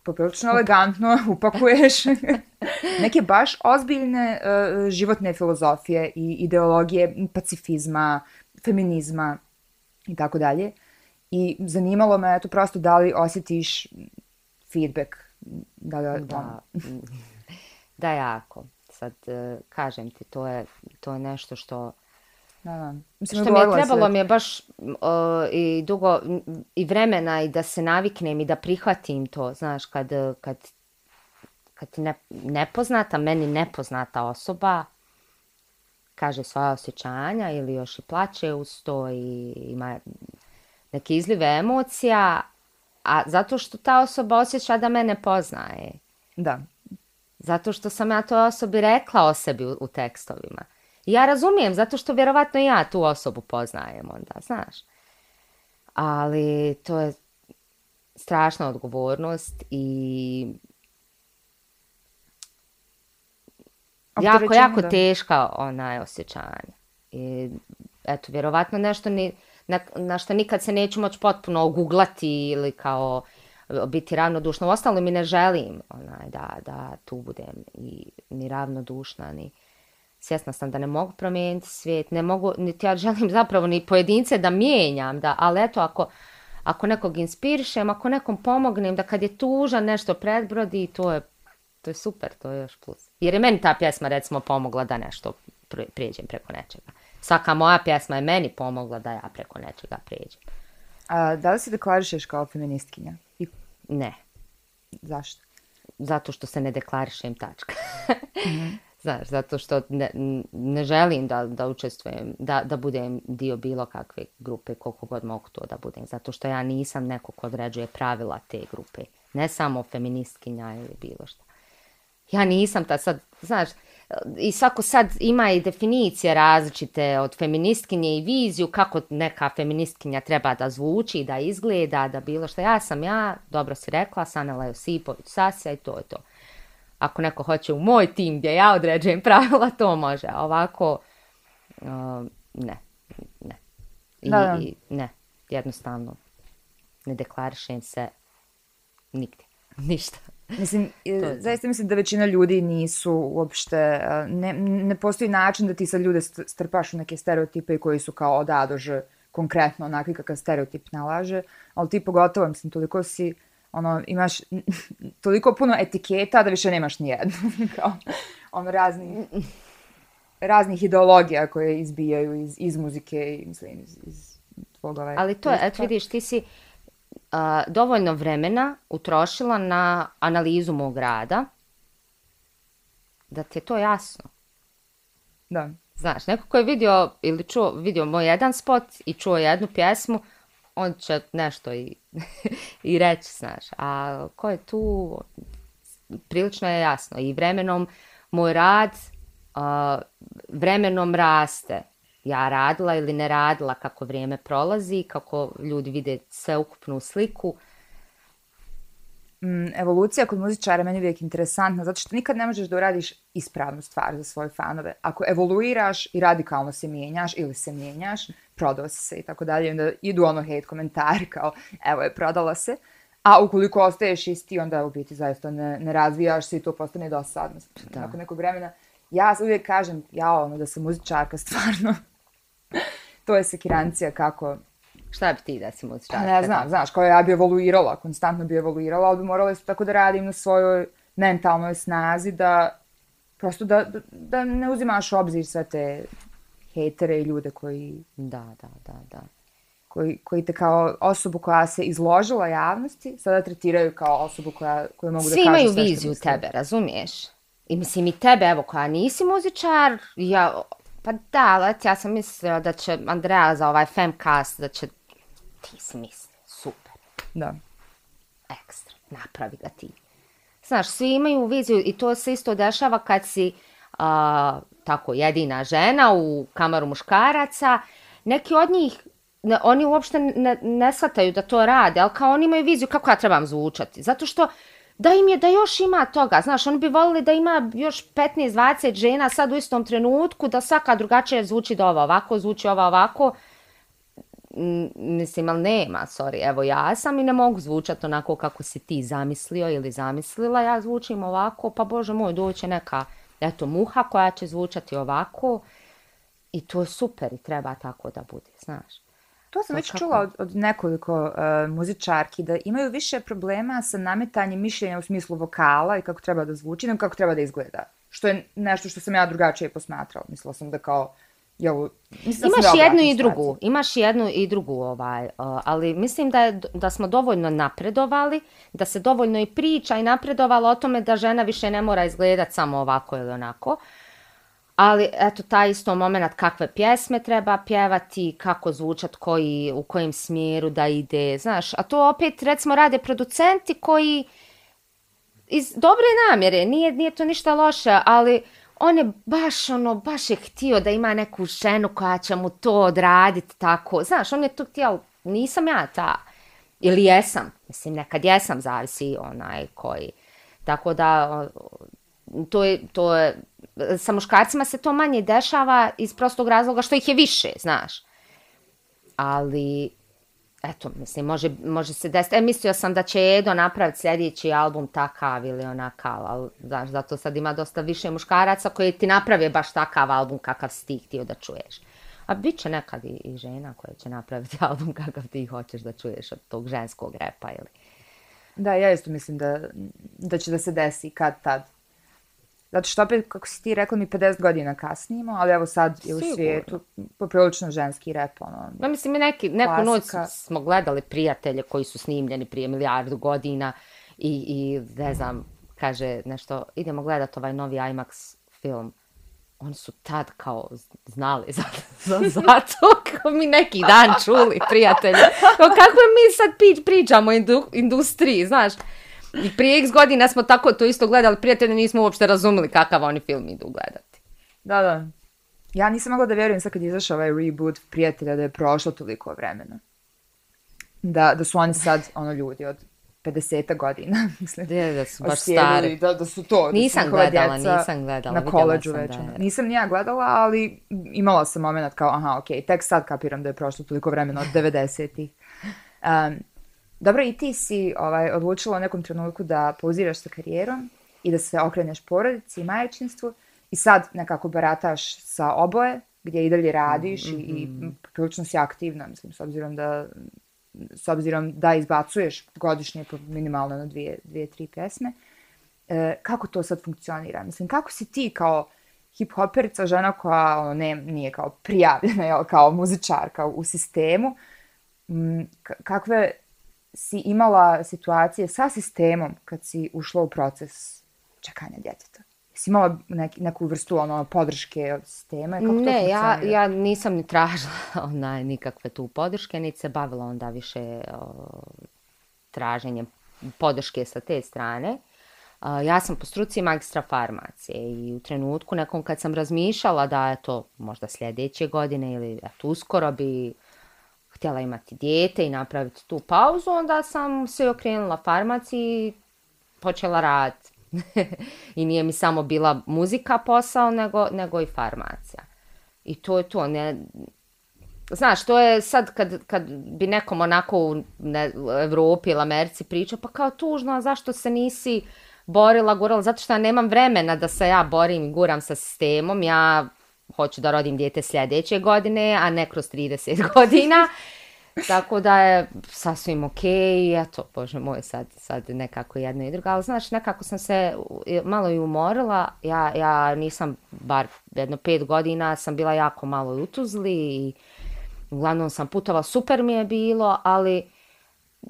poprilično elegantno upakuješ neke baš ozbiljne uh, životne filozofije i ideologije pacifizma, feminizma i tako dalje. I zanimalo me to prosto da li osjetiš feedback. Da, li, da, ono... da jako. Sad, uh, kažem ti, to je, to je nešto što da, Mislim, što mi je trebalo mi je baš i dugo i vremena i da se naviknem i da prihvatim to, znaš, kad, kad, kad ti ne, nepoznata, meni nepoznata osoba kaže svoja osjećanja ili još i plaće uz to i ima neke izlive emocija, a zato što ta osoba osjeća da mene poznaje. Da. Zato što sam ja to osobi rekla o sebi u, u tekstovima. Ja razumijem, zato što vjerovatno ja tu osobu poznajem onda, znaš. Ali to je strašna odgovornost i jako, jako da. teška onaj osjećanja. I eto, vjerovatno nešto ni, na, na što nikad se neću moći potpuno oguglati ili kao biti ravnodušna. U mi ne želim onaj, da, da tu budem i, ni ravnodušna, ni svjesna sam da ne mogu promijeniti svijet, ne mogu, niti ja želim zapravo ni pojedince da mijenjam, da, ali eto ako, ako nekog inspirišem, ako nekom pomognem da kad je tužan nešto predbrodi, to je, to je super, to je još plus. Jer je meni ta pjesma recimo pomogla da nešto prijeđem preko nečega. Svaka moja pjesma je meni pomogla da ja preko nečega prijeđem. A, da li se deklarišeš kao feministkinja? I... Ne. Zašto? Zato što se ne deklarišem, tačka. mm -hmm. Znaš, zato što ne, ne želim da, da učestvujem, da, da budem dio bilo kakve grupe, koliko god mogu to da budem. Zato što ja nisam neko ko određuje pravila te grupe. Ne samo feministkinja ili bilo što. Ja nisam ta sad, znaš, i svako sad ima i definicije različite od feministkinje i viziju kako neka feministkinja treba da zvuči, da izgleda, da bilo što. Ja sam ja, dobro si rekla, Sanela Josipović Sasja i to je to ako neko hoće u moj tim gdje ja određujem pravila, to može. A ovako, uh, ne, ne. I, da. i ne, jednostavno ne deklarišem se nigdje, ništa. Mislim, to zaista mislim da većina ljudi nisu uopšte, ne, ne postoji način da ti sad ljude strpaš u neke stereotipe koji su kao od A do Ž konkretno onakvi kakav stereotip nalaže, ali ti pogotovo, mislim, toliko si, ono, imaš toliko puno etiketa da više nemaš ni jednu, kao, ono, razni, raznih ideologija koje izbijaju iz, iz muzike i, mislim, iz, iz tvog ovaj... Ali to je, eto vidiš, ti si, dovoljno vremena utrošila na analizu mog rada, da ti je to jasno. Da. Znaš, neko ko je vidio ili čuo, vidio moj jedan spot i čuo jednu pjesmu, on će nešto i, i reći, znaš. A ko je tu, prilično je jasno. I vremenom moj rad, uh, vremenom raste ja radila ili ne radila kako vrijeme prolazi, kako ljudi vide sveukupnu sliku. Mm, evolucija kod muzičara meni je uvijek interesantna, zato što nikad ne možeš da uradiš ispravnu stvar za svoje fanove. Ako evoluiraš i radikalno se mijenjaš ili se mijenjaš, prodao si se i tako dalje, onda idu ono hate komentari kao evo je prodala se. A ukoliko ostaješ isti, onda u biti zaista ne, ne razvijaš se i to postane dosadno. Da. Nakon nekog vremena, ja uvijek kažem, ja ono da sam muzičarka stvarno, to je sekirancija kako... Šta bi ti da si muzičarka? Ne znam, znaš, kao ja bi evoluirala, konstantno bi evoluirala, ali bi morala isto tako da radim na svojoj mentalnoj snazi, da prosto da, da, da ne uzimaš u obzir sve te hejtere i ljude koji... Da, da, da, da. Koji, koji te kao osobu koja se izložila javnosti, sada tretiraju kao osobu koja, koju mogu Svi da kažu sve Svi imaju viziju tebe, razumiješ? I mislim i tebe, evo, koja nisi muzičar, ja Pa da, let, ja sam mislila da će Andrea za ovaj Femcast, da će... Ti si mislila, super. Da. Ekstra, napravi ga ti. Znaš, svi imaju viziju i to se isto dešava kad si a, tako jedina žena u kamaru muškaraca. Neki od njih, ne, oni uopšte ne, ne shvataju da to rade, ali kao oni imaju viziju kako ja trebam zvučati. Zato što da im je da još ima toga. Znaš, oni bi volili da ima još 15-20 žena sad u istom trenutku, da svaka drugačije zvuči da ova ovako, zvuči ova ovako. Mislim, ali nema, sorry, evo ja sam i ne mogu zvučati onako kako si ti zamislio ili zamislila. Ja zvučim ovako, pa bože moj, doće neka, eto, muha koja će zvučati ovako. I to je super i treba tako da bude, znaš. To sam već čula od, od nekoliko uh, muzičarki da imaju više problema sa nametanjem mišljenja u smislu vokala i kako treba da zvuči, nego kako treba da izgleda. Što je nešto što sam ja drugačije posmatrala. Mislila sam da kao Jel, mislim imaš da jednu i drugu, imaš jednu i drugu ovaj, uh, ali mislim da je, da smo dovoljno napredovali, da se dovoljno i priča i napredovalo o tome da žena više ne mora izgledati samo ovako ili onako. Uh, Ali, eto, taj isto moment kakve pjesme treba pjevati, kako zvučat, koji, u kojem smjeru da ide, znaš. A to opet, recimo, rade producenti koji iz dobre namjere, nije, nije to ništa loše, ali on je baš, ono, baš je htio da ima neku ženu koja će mu to odraditi tako. Znaš, on je to htio, nisam ja ta. Ili jesam, mislim, nekad jesam, zavisi onaj koji. Tako da, to je, to je, sa muškarcima se to manje dešava iz prostog razloga što ih je više, znaš. Ali, eto, mislim, može, može se desiti. E, mislio sam da će Edo napraviti sljedeći album takav ili onakav, ali, znaš, zato sad ima dosta više muškaraca koji ti naprave baš takav album kakav si ti htio da čuješ. A bit će nekad i, i žena koja će napraviti album kakav ti hoćeš da čuješ od tog ženskog repa ili... Da, ja isto mislim da, da će da se desi kad tad. Zato što opet, kako si ti rekla, mi 50 godina kasnijemo, ali evo sad je u svijetu poprilično ženski rap. Ono, ja mislim, mi neki, neku noć smo gledali prijatelje koji su snimljeni prije milijardu godina i, i ne znam, kaže nešto, idemo gledati ovaj novi IMAX film. Oni su tad kao znali za, za, za to, kao mi neki dan čuli prijatelje. Kao kako mi sad pričamo o indu, industriji, znaš. I prije x godina smo tako to isto gledali, prijatelji nismo uopšte razumeli kakav oni film idu gledati. Da, da. Ja nisam mogla da vjerujem sad kad je izašao ovaj reboot prijatelja da je prošlo toliko vremena. Da, da su oni sad ono ljudi od 50 godina, mislim. Da, da su baš stari. Da, da su to. Nisam da gledala, nisam gledala. Na koleđu već. Da nisam nija gledala, ali imala sam moment kao, aha, okej, okay, tek sad kapiram da je prošlo toliko vremena od 90-ih. Um, dobro, i ti si ovaj, odlučila u nekom trenutku da pauziraš sa karijerom i da se okreneš porodici i majčinstvu i sad nekako barataš sa oboje, gdje i dalje radiš mm -hmm. i, i mm-hmm. prilično si aktivna, mislim, s obzirom da s obzirom da izbacuješ godišnje po minimalno na dvije, dvije, tri pjesme. E, kako to sad funkcionira? Mislim, kako si ti kao hip-hoperica, žena koja ono, ne, nije kao prijavljena, jel, kao muzičarka u sistemu, m, kakve si imala situacije sa sistemom kad si ušla u proces čekanja djeteta? Si imala neki, neku vrstu ono, podrške od sistema? Kako ne, to ja, ja nisam ni tražila onaj, nikakve tu podrške, niti se bavila onda više o, traženjem podrške sa te strane. A, ja sam po struci magistra farmacije i u trenutku nekom kad sam razmišljala da je to možda sljedeće godine ili eto, uskoro bi htjela imati dijete i napraviti tu pauzu, onda sam se okrenula farmaciji i počela raditi I nije mi samo bila muzika posao, nego, nego i farmacija. I to je to. Ne, znaš, to je sad kad, kad bi nekom onako u ne, Evropi ili Americi pričao, pa kao tužno, a zašto se nisi borila, gurala? Zato što ja nemam vremena da se ja borim i guram sa sistemom. Ja hoću da rodim dijete sljedeće godine, a ne kroz 30 godina. Tako da je sasvim okej, okay. eto, bože moj, sad, sad nekako jedno i drugo, ali znaš, nekako sam se malo i umorila, ja, ja nisam, bar jedno pet godina, sam bila jako malo i utuzli i uglavnom sam putova, super mi je bilo, ali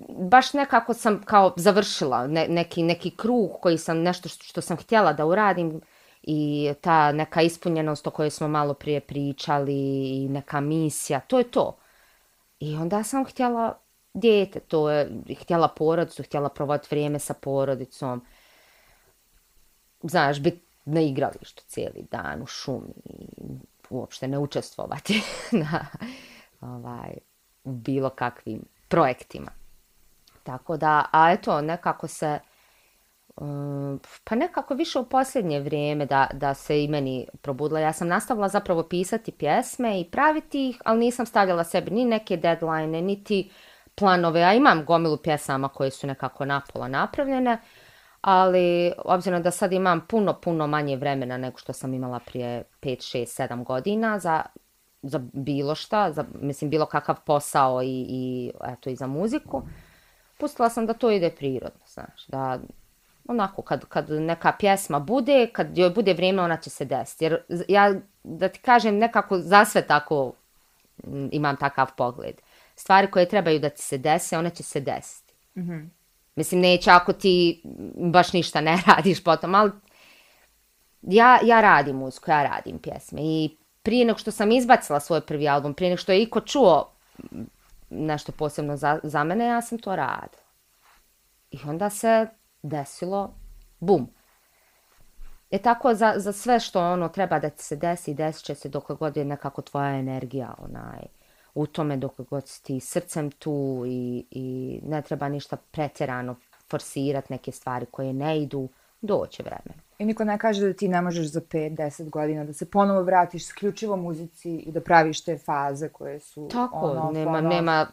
baš nekako sam kao završila ne, neki, neki krug koji sam, nešto što, što sam htjela da uradim i ta neka ispunjenost o kojoj smo malo prije pričali i neka misija, to je to. I onda sam htjela djete, to je, htjela porodicu, htjela provoditi vrijeme sa porodicom. Znaš, biti na igralištu cijeli dan u šumi i uopšte ne učestvovati na ovaj, bilo kakvim projektima. Tako da, a eto, nekako se, Ehm, pa nekako više u posljednje vrijeme da, da se i meni probudila. Ja sam nastavila zapravo pisati pjesme i praviti ih, ali nisam stavljala sebi ni neke deadline, niti planove. Ja imam gomilu pjesama koje su nekako napola napravljene, ali obzirom da sad imam puno, puno manje vremena nego što sam imala prije 5, 6, 7 godina za, za bilo šta, za, mislim bilo kakav posao i, i, eto, i za muziku, pustila sam da to ide prirodno, znaš, da onako, kad, kad neka pjesma bude, kad joj bude vrijeme, ona će se desiti. Jer ja, da ti kažem, nekako za sve tako imam takav pogled. Stvari koje trebaju da ti se dese, one će se desiti. Mm -hmm. Mislim, neće ako ti baš ništa ne radiš potom, ali ja, ja radim muziku, ja radim pjesme. I prije nego što sam izbacila svoj prvi album, prije nego što je iko čuo nešto posebno za, za mene, ja sam to radila. I onda se desilo, bum. E tako za, za sve što ono treba da ti se desi, desit će se dok god je nekako tvoja energija onaj, u tome dok god si ti srcem tu i, i ne treba ništa pretjerano forsirati neke stvari koje ne idu, doće vremena. I niko ne kaže da ti ne možeš za 5-10 godina da se ponovo vratiš sključivo muzici i da praviš te faze koje su Tako, ono, nema, ono... nema,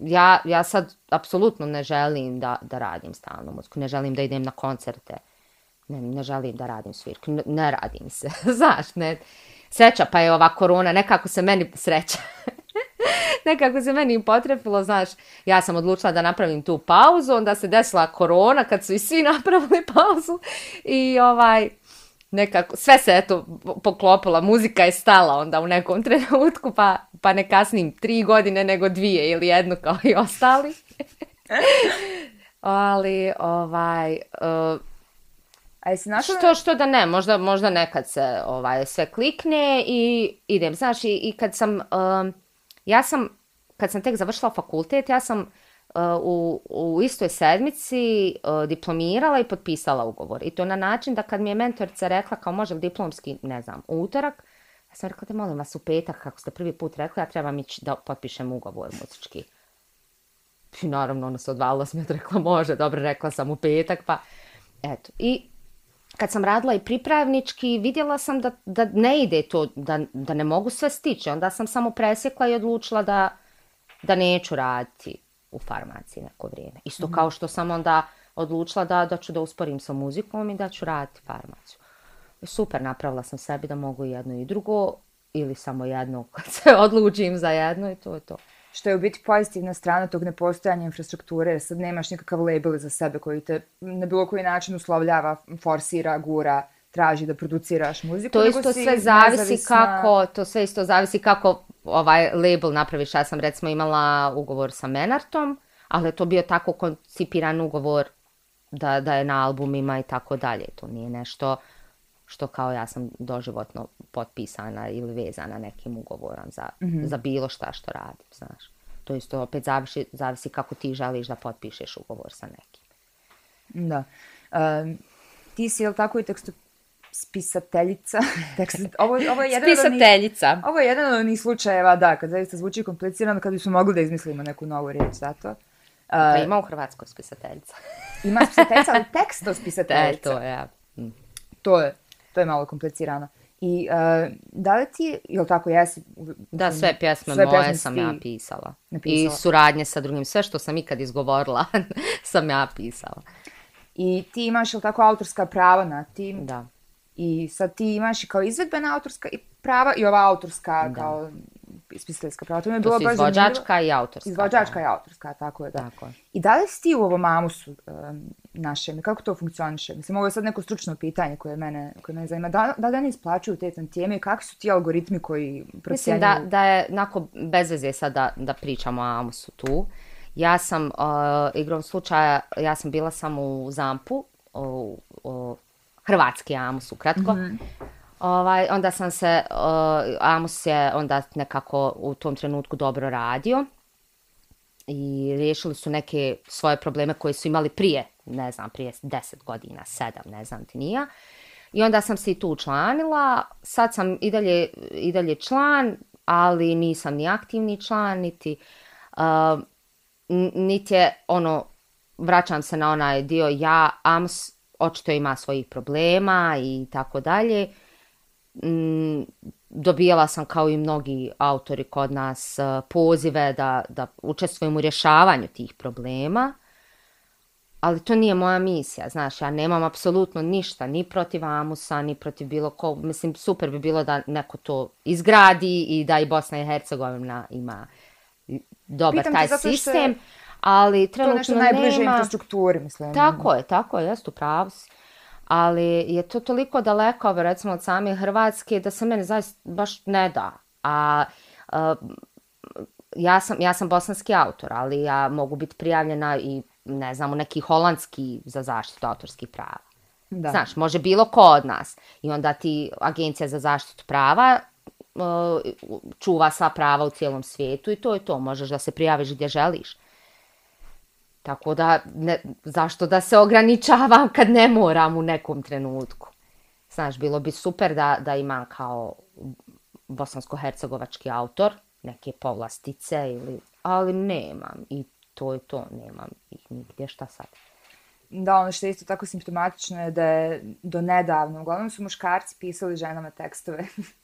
ja, ja sad apsolutno ne želim da, da radim stalno muziku, ne želim da idem na koncerte, ne, ne želim da radim svirku, ne, ne radim se, znaš, ne, sreća pa je ova korona, nekako se meni sreća, nekako se meni potrefilo, znaš, ja sam odlučila da napravim tu pauzu, onda se desila korona kad su i svi napravili pauzu i ovaj, nekako, sve se eto poklopila, muzika je stala onda u nekom trenutku, pa, pa ne kasnim tri godine nego dvije ili jednu kao i ostali. Ali, ovaj... Uh, A jesi našla... Što, što da ne, možda, možda nekad se ovaj, sve klikne i idem. Znaš, i, i kad sam, uh, ja sam, kad sam tek završila fakultet, ja sam Eh, u, u istoj sedmici uh, diplomirala i potpisala ugovor. I to na način da kad mi je mentorica rekla kao može diplomski, ne znam, utorak, ja sam rekla, te molim vas u petak, kako ste prvi put rekli, ja trebam ići da potpišem ugovor muzički. I naravno, ona se odvalila sam, rekla, može, dobro, rekla sam u petak, pa eto. I kad sam radila i pripravnički, vidjela sam da, da ne ide to, da, da ne mogu sve stići. Onda sam samo presjekla i odlučila da, da neću raditi u farmaciji neko vrijeme. Isto mm. kao što sam onda odlučila da, da ću da usporim sa muzikom i da ću raditi farmaciju. Super, napravila sam sebi da mogu jedno i drugo ili samo jedno kad se odlučim za jedno i to je to. Što je u biti pozitivna strana tog nepostojanja infrastrukture, jer sad nemaš nikakav label za sebe koji te na bilo koji način uslovljava, forsira, gura, traži da produciraš muziku. To isto sve zavisi nezavisna... kako, to sve isto zavisi kako ovaj label napraviš. Ja sam recimo imala ugovor sa Menartom, ali je to bio tako koncipiran ugovor da, da je na albumima i tako dalje. To nije nešto što kao ja sam doživotno potpisana ili vezana nekim ugovorom za, mm -hmm. za bilo šta što radim, znaš. To isto opet zavisi, zavisi kako ti želiš da potpišeš ugovor sa nekim. Da. Um, ti si, jel tako, i tekstu spisateljica. Tekst, ovo, ovo je jedan spisateljica. Od onih, ovo je jedan od onih slučajeva, da, kad zaista zvuči komplicirano, kad bismo mogli da izmislimo neku novu riječ za to. Uh, pa ima u Hrvatskoj spisateljica. ima spisateljica, ali teksto spisateljica. E, to je, ja. Mm. To je to je malo komplicirano. I uh, da li ti, ili tako jesi? Da, sve pjesme sve moje sam ja pisala. Napisala. I suradnje sa drugim, sve što sam ikad izgovorila sam ja pisala. I ti imaš, ili tako, autorska prava na tim? Da. I sad ti imaš i kao izvedbena autorska prava i ova autorska da. kao spisateljska prava. To mi je bilo baš izvođačka i autorska. Izvođačka i autorska, tako je, da. Tako je. I da li si ti u ovom amusu um, našem, kako to funkcioniše? Mislim, ovo je sad neko stručno pitanje koje mene, koje mene zanima. Da, da li ne isplaćuju te tantijeme i kakvi su ti algoritmi koji procjenjuju? Mislim da, da je nako bez veze sad da, da pričamo o amusu tu. Ja sam, uh, igrom slučaja, ja sam bila samo u Zampu, u, u Hrvatski amus, ukratko. Mm -hmm. Ovaj, onda sam se, uh, Amos je onda nekako u tom trenutku dobro radio i riješili su neke svoje probleme koje su imali prije, ne znam, prije 10 godina, 7, ne znam ti nija. I onda sam se i tu učlanila, sad sam i dalje, i dalje član, ali nisam ni aktivni član, niti, uh, niti je ono, vraćam se na onaj dio, ja, Amos očito ima svojih problema i tako dalje, mm, dobijala sam kao i mnogi autori kod nas eh, pozive da, da učestvujem u rješavanju tih problema. Ali to nije moja misija, znaš, ja nemam apsolutno ništa, ni protiv Amusa, ni protiv bilo ko. Mislim, super bi bilo da neko to izgradi i da i Bosna i Hercegovina ima dobar Pitam taj sistem. Ali trenutno nema... To je nešto najbliže infrastrukturi, mislim. Tako je, tako je, jest u pravu ali je to toliko daleko, recimo, od same Hrvatske, da se mene zaista baš ne da. A, a ja, sam, ja sam bosanski autor, ali ja mogu biti prijavljena i, ne znam, u neki holandski za zaštitu autorskih prava. Da. Znaš, može bilo ko od nas. I onda ti agencija za zaštitu prava čuva sva prava u cijelom svijetu i to je to. Možeš da se prijaviš gdje želiš. Tako da, ne, zašto da se ograničavam kad ne moram u nekom trenutku? Znaš, bilo bi super da, da imam kao bosansko-hercegovački autor neke povlastice, ili, ali nemam i to je to, nemam ih nigdje, šta sad? Da, ono što je isto tako simptomatično je da je do nedavno, uglavnom su muškarci pisali ženama tekstove.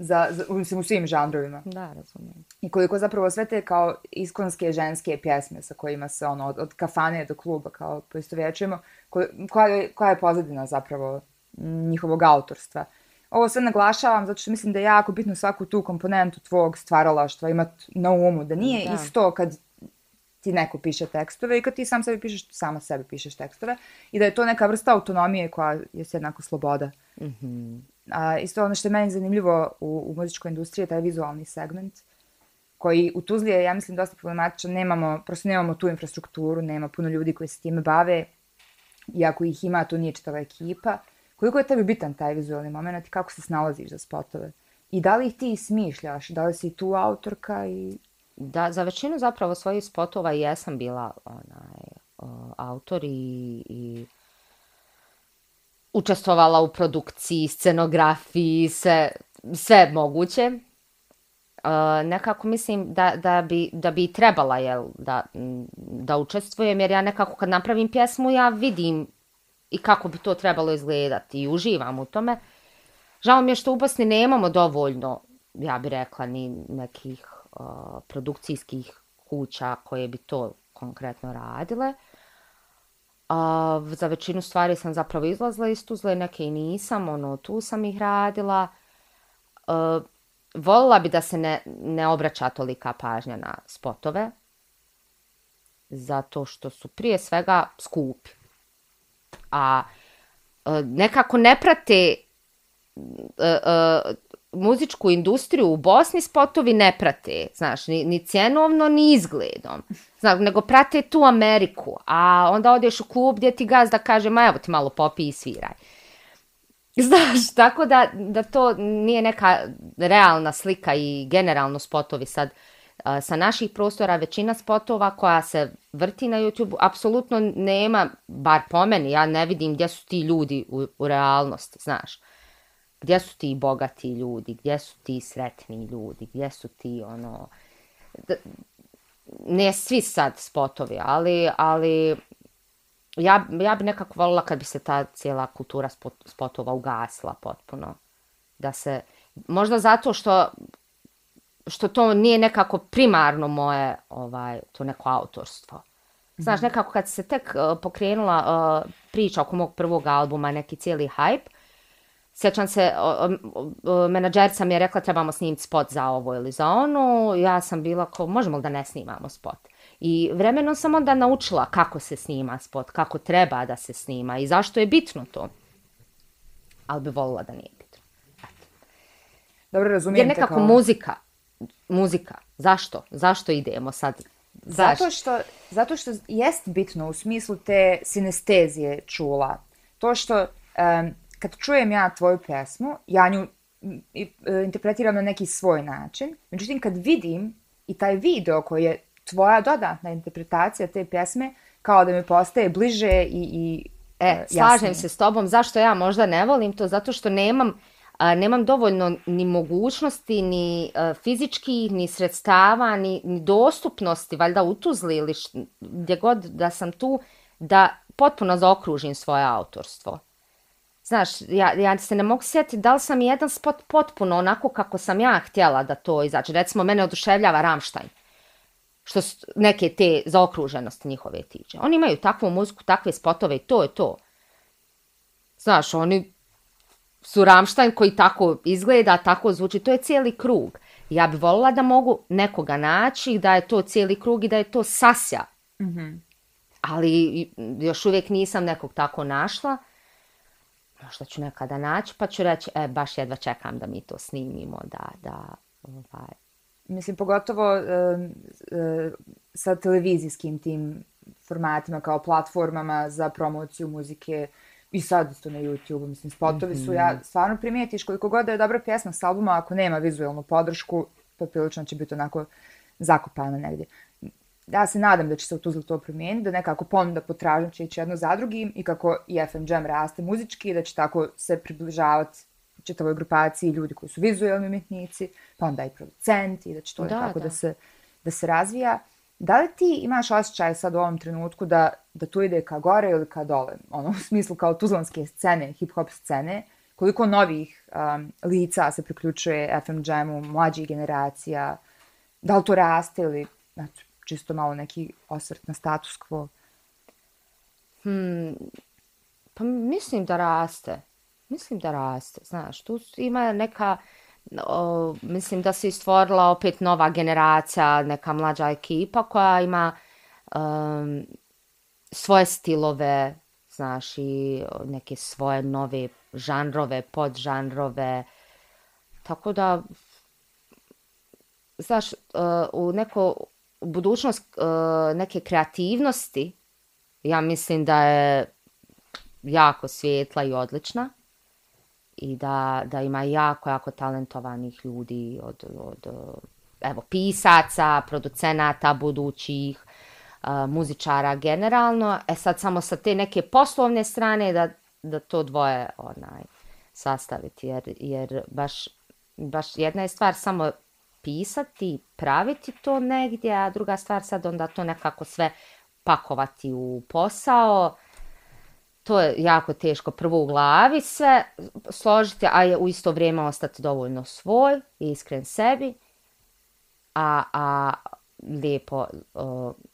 za, za, mislim, u svim žanrovima. Da, razumijem. I koliko zapravo sve te kao iskonske ženske pjesme sa kojima se ono, od, od kafane do kluba kao poistovjećujemo, ko, koja, je, koja je pozadina zapravo njihovog autorstva. Ovo sve naglašavam zato što mislim da je jako bitno svaku tu komponentu tvog stvaralaštva imati na umu, da nije da. isto kad ti neko piše tekstove i kad ti sam sebi pišeš, samo sebi pišeš tekstove i da je to neka vrsta autonomije koja je jednako sloboda. Mhm. Mm A, isto ono što je meni zanimljivo u, u muzičkoj industriji je taj vizualni segment koji u Tuzli je, ja mislim, dosta problematičan. Nemamo, prosto nemamo tu infrastrukturu, nema puno ljudi koji se time bave. Iako ih ima, to nije čitava ekipa. Koliko je tebi bitan taj vizualni moment i kako se snalaziš za spotove? I da li ih ti smišljaš? Da li si tu autorka? I... Da, za većinu zapravo svojih spotova jesam bila onaj, autor i, i učestvovala u produkciji, scenografiji, sve, sve moguće. E, nekako mislim da, da, bi, da bi trebala jel, da, da učestvujem, jer ja nekako kad napravim pjesmu, ja vidim i kako bi to trebalo izgledati i uživam u tome. Žao mi je što u Bosni nemamo dovoljno, ja bih rekla, ni nekih uh, produkcijskih kuća koje bi to konkretno radile. A, za većinu stvari sam zapravo izlazila iz Tuzle, neke i nisam, ono, tu sam ih radila. A, volila bi da se ne, ne obraća tolika pažnja na spotove, zato što su prije svega skupi. A, a nekako ne prate a, a, muzičku industriju u Bosni spotovi ne prate, znaš, ni, ni cjenovno, ni izgledom. Znaš, nego prate tu Ameriku, a onda odeš u klub gdje ti gazda kaže, ma evo ti malo popi i sviraj. Znaš, tako da, da to nije neka realna slika i generalno spotovi sad a, sa naših prostora, većina spotova koja se vrti na YouTube, apsolutno nema, bar po meni, ja ne vidim gdje su ti ljudi u, u realnosti, znaš gdje su ti bogati ljudi, gdje su ti sretni ljudi, gdje su ti ono... Da, ne svi sad spotovi, ali, ali ja, ja bi nekako volila kad bi se ta cijela kultura spot, spotova ugasila potpuno. Da se, možda zato što što to nije nekako primarno moje ovaj to neko autorstvo. Znaš, mhm. nekako kad se tek uh, pokrenula uh, priča oko mog prvog albuma, neki cijeli hype, Sjećam se, menadžerica mi je rekla trebamo snimiti spot za ovo ili za ono. Ja sam bila ko, možemo li da ne snimamo spot? I vremenom sam onda naučila kako se snima spot, kako treba da se snima i zašto je bitno to. Ali bi volila da nije bitno. Eto. Dobro, razumijem Jer nekako kao... muzika, muzika, zašto? Zašto idemo sad? Zato što, zato što jest bitno u smislu te sinestezije čula. To što... Um, kad čujem ja tvoju pjesmu, ja nju e, interpretiram na neki svoj način. Međutim, kad vidim i taj video koji je tvoja dodatna interpretacija te pjesme, kao da mi postaje bliže i, i e, e slažem se s tobom. Zašto ja možda ne volim to? Zato što nemam, a, nemam dovoljno ni mogućnosti, ni a, fizičkih, ni sredstava, ni, ni dostupnosti, valjda u Tuzli ili gdje god da sam tu, da potpuno zaokružim svoje autorstvo. Znaš, ja, ja se ne mogu sjetiti da li sam jedan spot potpuno onako kako sam ja htjela da to izađe. Recimo, mene oduševljava Ramštajn. Što su neke te zaokruženosti njihove tiče. Oni imaju takvu muziku, takve spotove i to je to. Znaš, oni su Ramštajn koji tako izgleda, tako zvuči. To je cijeli krug. Ja bih volila da mogu nekoga naći, da je to cijeli krug i da je to sasja. Mm -hmm. Ali još uvijek nisam nekog tako našla možda ću nekada naći, pa ću reći, e, baš jedva čekam da mi to snimimo, da, da, ovaj. Mislim, pogotovo e, e, sa televizijskim tim formatima kao platformama za promociju muzike i sad isto na YouTube, mislim, spotovi mm -hmm. su, ja mhm. stvarno primijetiš koliko god da je dobra pjesma s albuma, ako nema vizualnu podršku, poprilično će biti onako zakopana negdje ja se nadam da će se u Tuzli to promijeniti, da nekako ponuda potražnja će ići jedno za drugim i kako i FM Jam raste muzički, da će tako se približavati čitavoj grupaciji ljudi koji su vizualni umjetnici, pa onda i producenti, da će to da, tako da. da, se, da se razvija. Da li ti imaš osjećaj sad u ovom trenutku da, da to ide ka gore ili ka dole? Ono, u smislu kao tuzlanske scene, hip-hop scene, koliko novih um, lica se priključuje FM Jamu, mlađih generacija, da li to raste ili, znači, čisto malo neki osvrt na status quo? Hmm, pa mislim da raste. Mislim da raste, znaš, tu ima neka, o, mislim da se stvorila opet nova generacija, neka mlađa ekipa koja ima um, svoje stilove, znaš, i neke svoje nove žanrove, podžanrove, tako da, znaš, uh, u neko, budućnost uh, neke kreativnosti, ja mislim da je jako svijetla i odlična i da, da ima jako, jako talentovanih ljudi od, od evo, pisaca, producenata budućih, uh, muzičara generalno. E sad samo sa te neke poslovne strane da, da to dvoje onaj, sastaviti, jer, jer baš, baš jedna je stvar samo pisati, praviti to negdje, a druga stvar sad onda to nekako sve pakovati u posao. To je jako teško prvo u glavi sve složiti, a je u isto vrijeme ostati dovoljno svoj i iskren sebi. A, a lijepo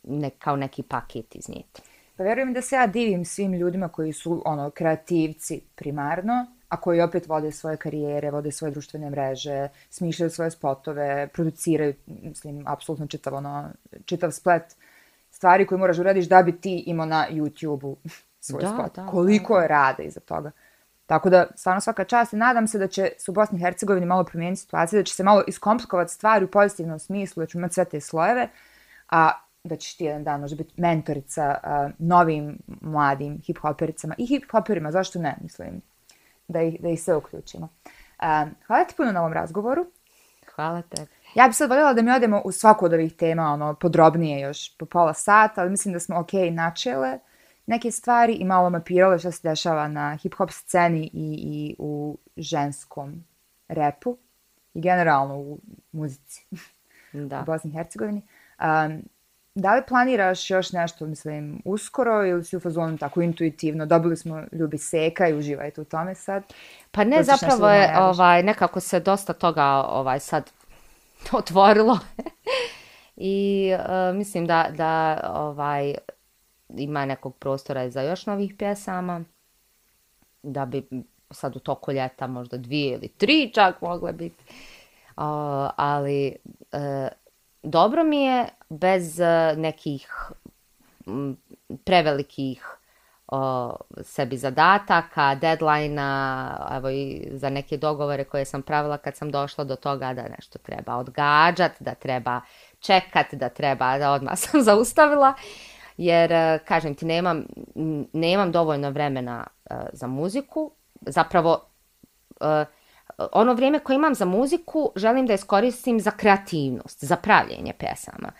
ne, kao neki paket iznijeti. Pa vjerujem da se ja divim svim ljudima koji su ono kreativci primarno, a koji opet vode svoje karijere, vode svoje društvene mreže, smišljaju svoje spotove, produciraju, mislim, apsolutno čitav, ono, čitav splet stvari koje moraš uradiš da bi ti imao na YouTube-u svoj da, spot. Da, Koliko da. je rada iza toga. Tako da, stvarno svaka čast i nadam se da će se u Bosni i Hercegovini malo promijeniti situacija, da će se malo iskomplikovati stvari u pozitivnom smislu, da će imati sve te slojeve, a da ćeš ti jedan dan možda biti mentorica uh, novim mladim hip-hopericama i hip-hoperima, zašto ne, mislim, da ih, da ih sve uključimo. Uh, hvala ti puno na ovom razgovoru. Hvala te. Ja bih sad voljela da mi odemo u svaku od ovih tema, ono, podrobnije još po pola sata, ali mislim da smo ok načele neke stvari i malo mapirale što se dešava na hip-hop sceni i, i u ženskom repu i generalno u muzici da. u Bosni i Hercegovini. Um, da li planiraš još nešto, mislim, uskoro ili si u fazonu tako intuitivno? Dobili smo ljubi seka i uživajte u tome sad. Pa ne, zapravo je ovaj, nekako se dosta toga ovaj, sad otvorilo. I uh, mislim da, da ovaj, ima nekog prostora za još novih pjesama. Da bi sad u toku ljeta možda dvije ili tri čak mogle biti. Uh, ali uh, dobro mi je bez eh, nekih prevelikih o, sebi zadataka, deadline-a, evo i za neke dogovore koje sam pravila kad sam došla do toga da nešto treba odgađat, da treba čekat, da treba, da odmah sam zaustavila, jer, eh, kažem ti, nemam, nemam dovoljno vremena uh, za muziku, zapravo, uh, ono vrijeme koje imam za muziku želim da iskoristim za kreativnost, za pravljenje pesama,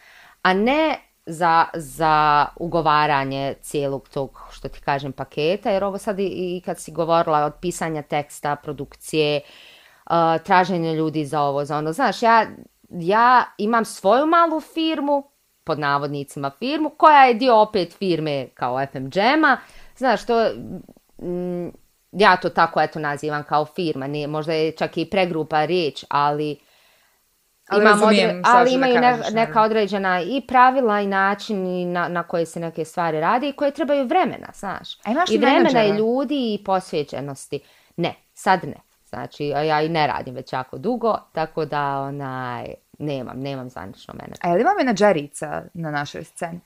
a ne za, za ugovaranje cijelog tog, što ti kažem, paketa, jer ovo sad i, i kad si govorila od pisanja teksta, produkcije, uh, traženje ljudi za ovo, za ono, znaš, ja, ja imam svoju malu firmu, pod navodnicima firmu, koja je dio opet firme kao FM Džema, znaš, to, mm, ja to tako eto nazivam kao firma, nije, možda je čak i pregrupa riječ, ali Ali, imam odre, ali imaju ne, neka određena i pravila i način i na, na koje se neke stvari radi i koje trebaju vremena, znaš. A imaš I vremena menadžera? i ljudi i posvećenosti. Ne, sad ne. Znači, ja i ne radim već jako dugo, tako da onaj, nemam, nemam zvanično menadžera. A je li ima menadžerica na našoj sceni?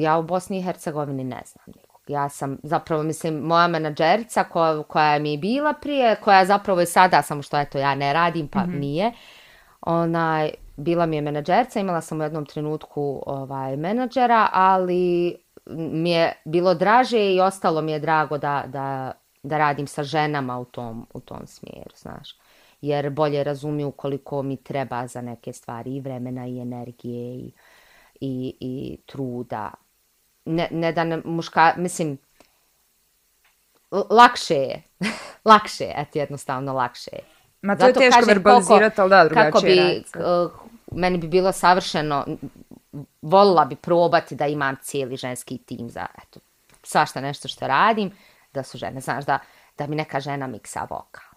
Ja u Bosni i Hercegovini ne znam nikog. Ja sam, zapravo, mislim, moja menadžerica koja, koja mi je bila prije, koja zapravo je sada, samo što eto ja ne radim, pa mm -hmm. nije, onaj, bila mi je menadžerca, imala sam u jednom trenutku ovaj menadžera, ali mi je bilo draže i ostalo mi je drago da, da, da radim sa ženama u tom, u tom smjeru, znaš. Jer bolje razumiju koliko mi treba za neke stvari i vremena i energije i, i, i truda. Ne, ne da ne, muška, mislim, lakše je, lakše je, eto jednostavno lakše je. Ma to Zato je teško verbalizirati, ali da, drugačije kako bi, uh, meni bi bilo savršeno, volila bi probati da imam cijeli ženski tim za, eto, svašta nešto što radim, da su žene, znaš, da, da mi neka žena miksa vokal.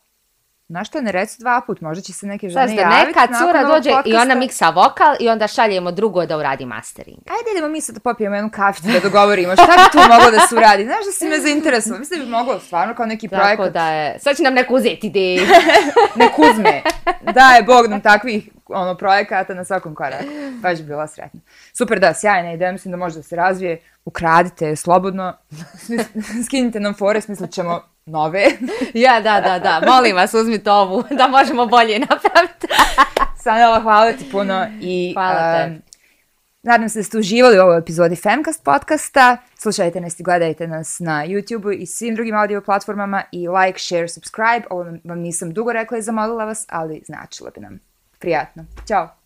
Znaš što, ne reci dva put, možda će se neke žene javiti. Znaš da neka cura dođe podcasta. i ona miksa vokal i onda šaljemo drugo da uradi mastering. Ajde, idemo mi sad da popijemo jednu kaficu da dogovorimo šta bi tu moglo da se uradi. Znaš da si me zainteresovala, mislim da bi moglo stvarno kao neki Tako projekat. Tako da je, sad će nam neko uzeti ideju. nek uzme. Da je Bog nam takvih ono, projekata na svakom koraku. Baš bi bila sretna. Super, da, sjajna ideja, mislim da može da se razvije. Ukradite slobodno, skinite nam fore, smislit ćemo nove. ja, da, da, da. Molim vas, uzmite ovu da možemo bolje napraviti. Sanela, hvala ti puno. I, hvala te. Um, nadam se da ste uživali u ovoj epizodi Femcast podcasta. Slušajte nas i gledajte nas na YouTube i svim drugim audio platformama i like, share, subscribe. Ovo vam nisam dugo rekla i zamolila vas, ali značilo bi nam. Prijatno. Ćao.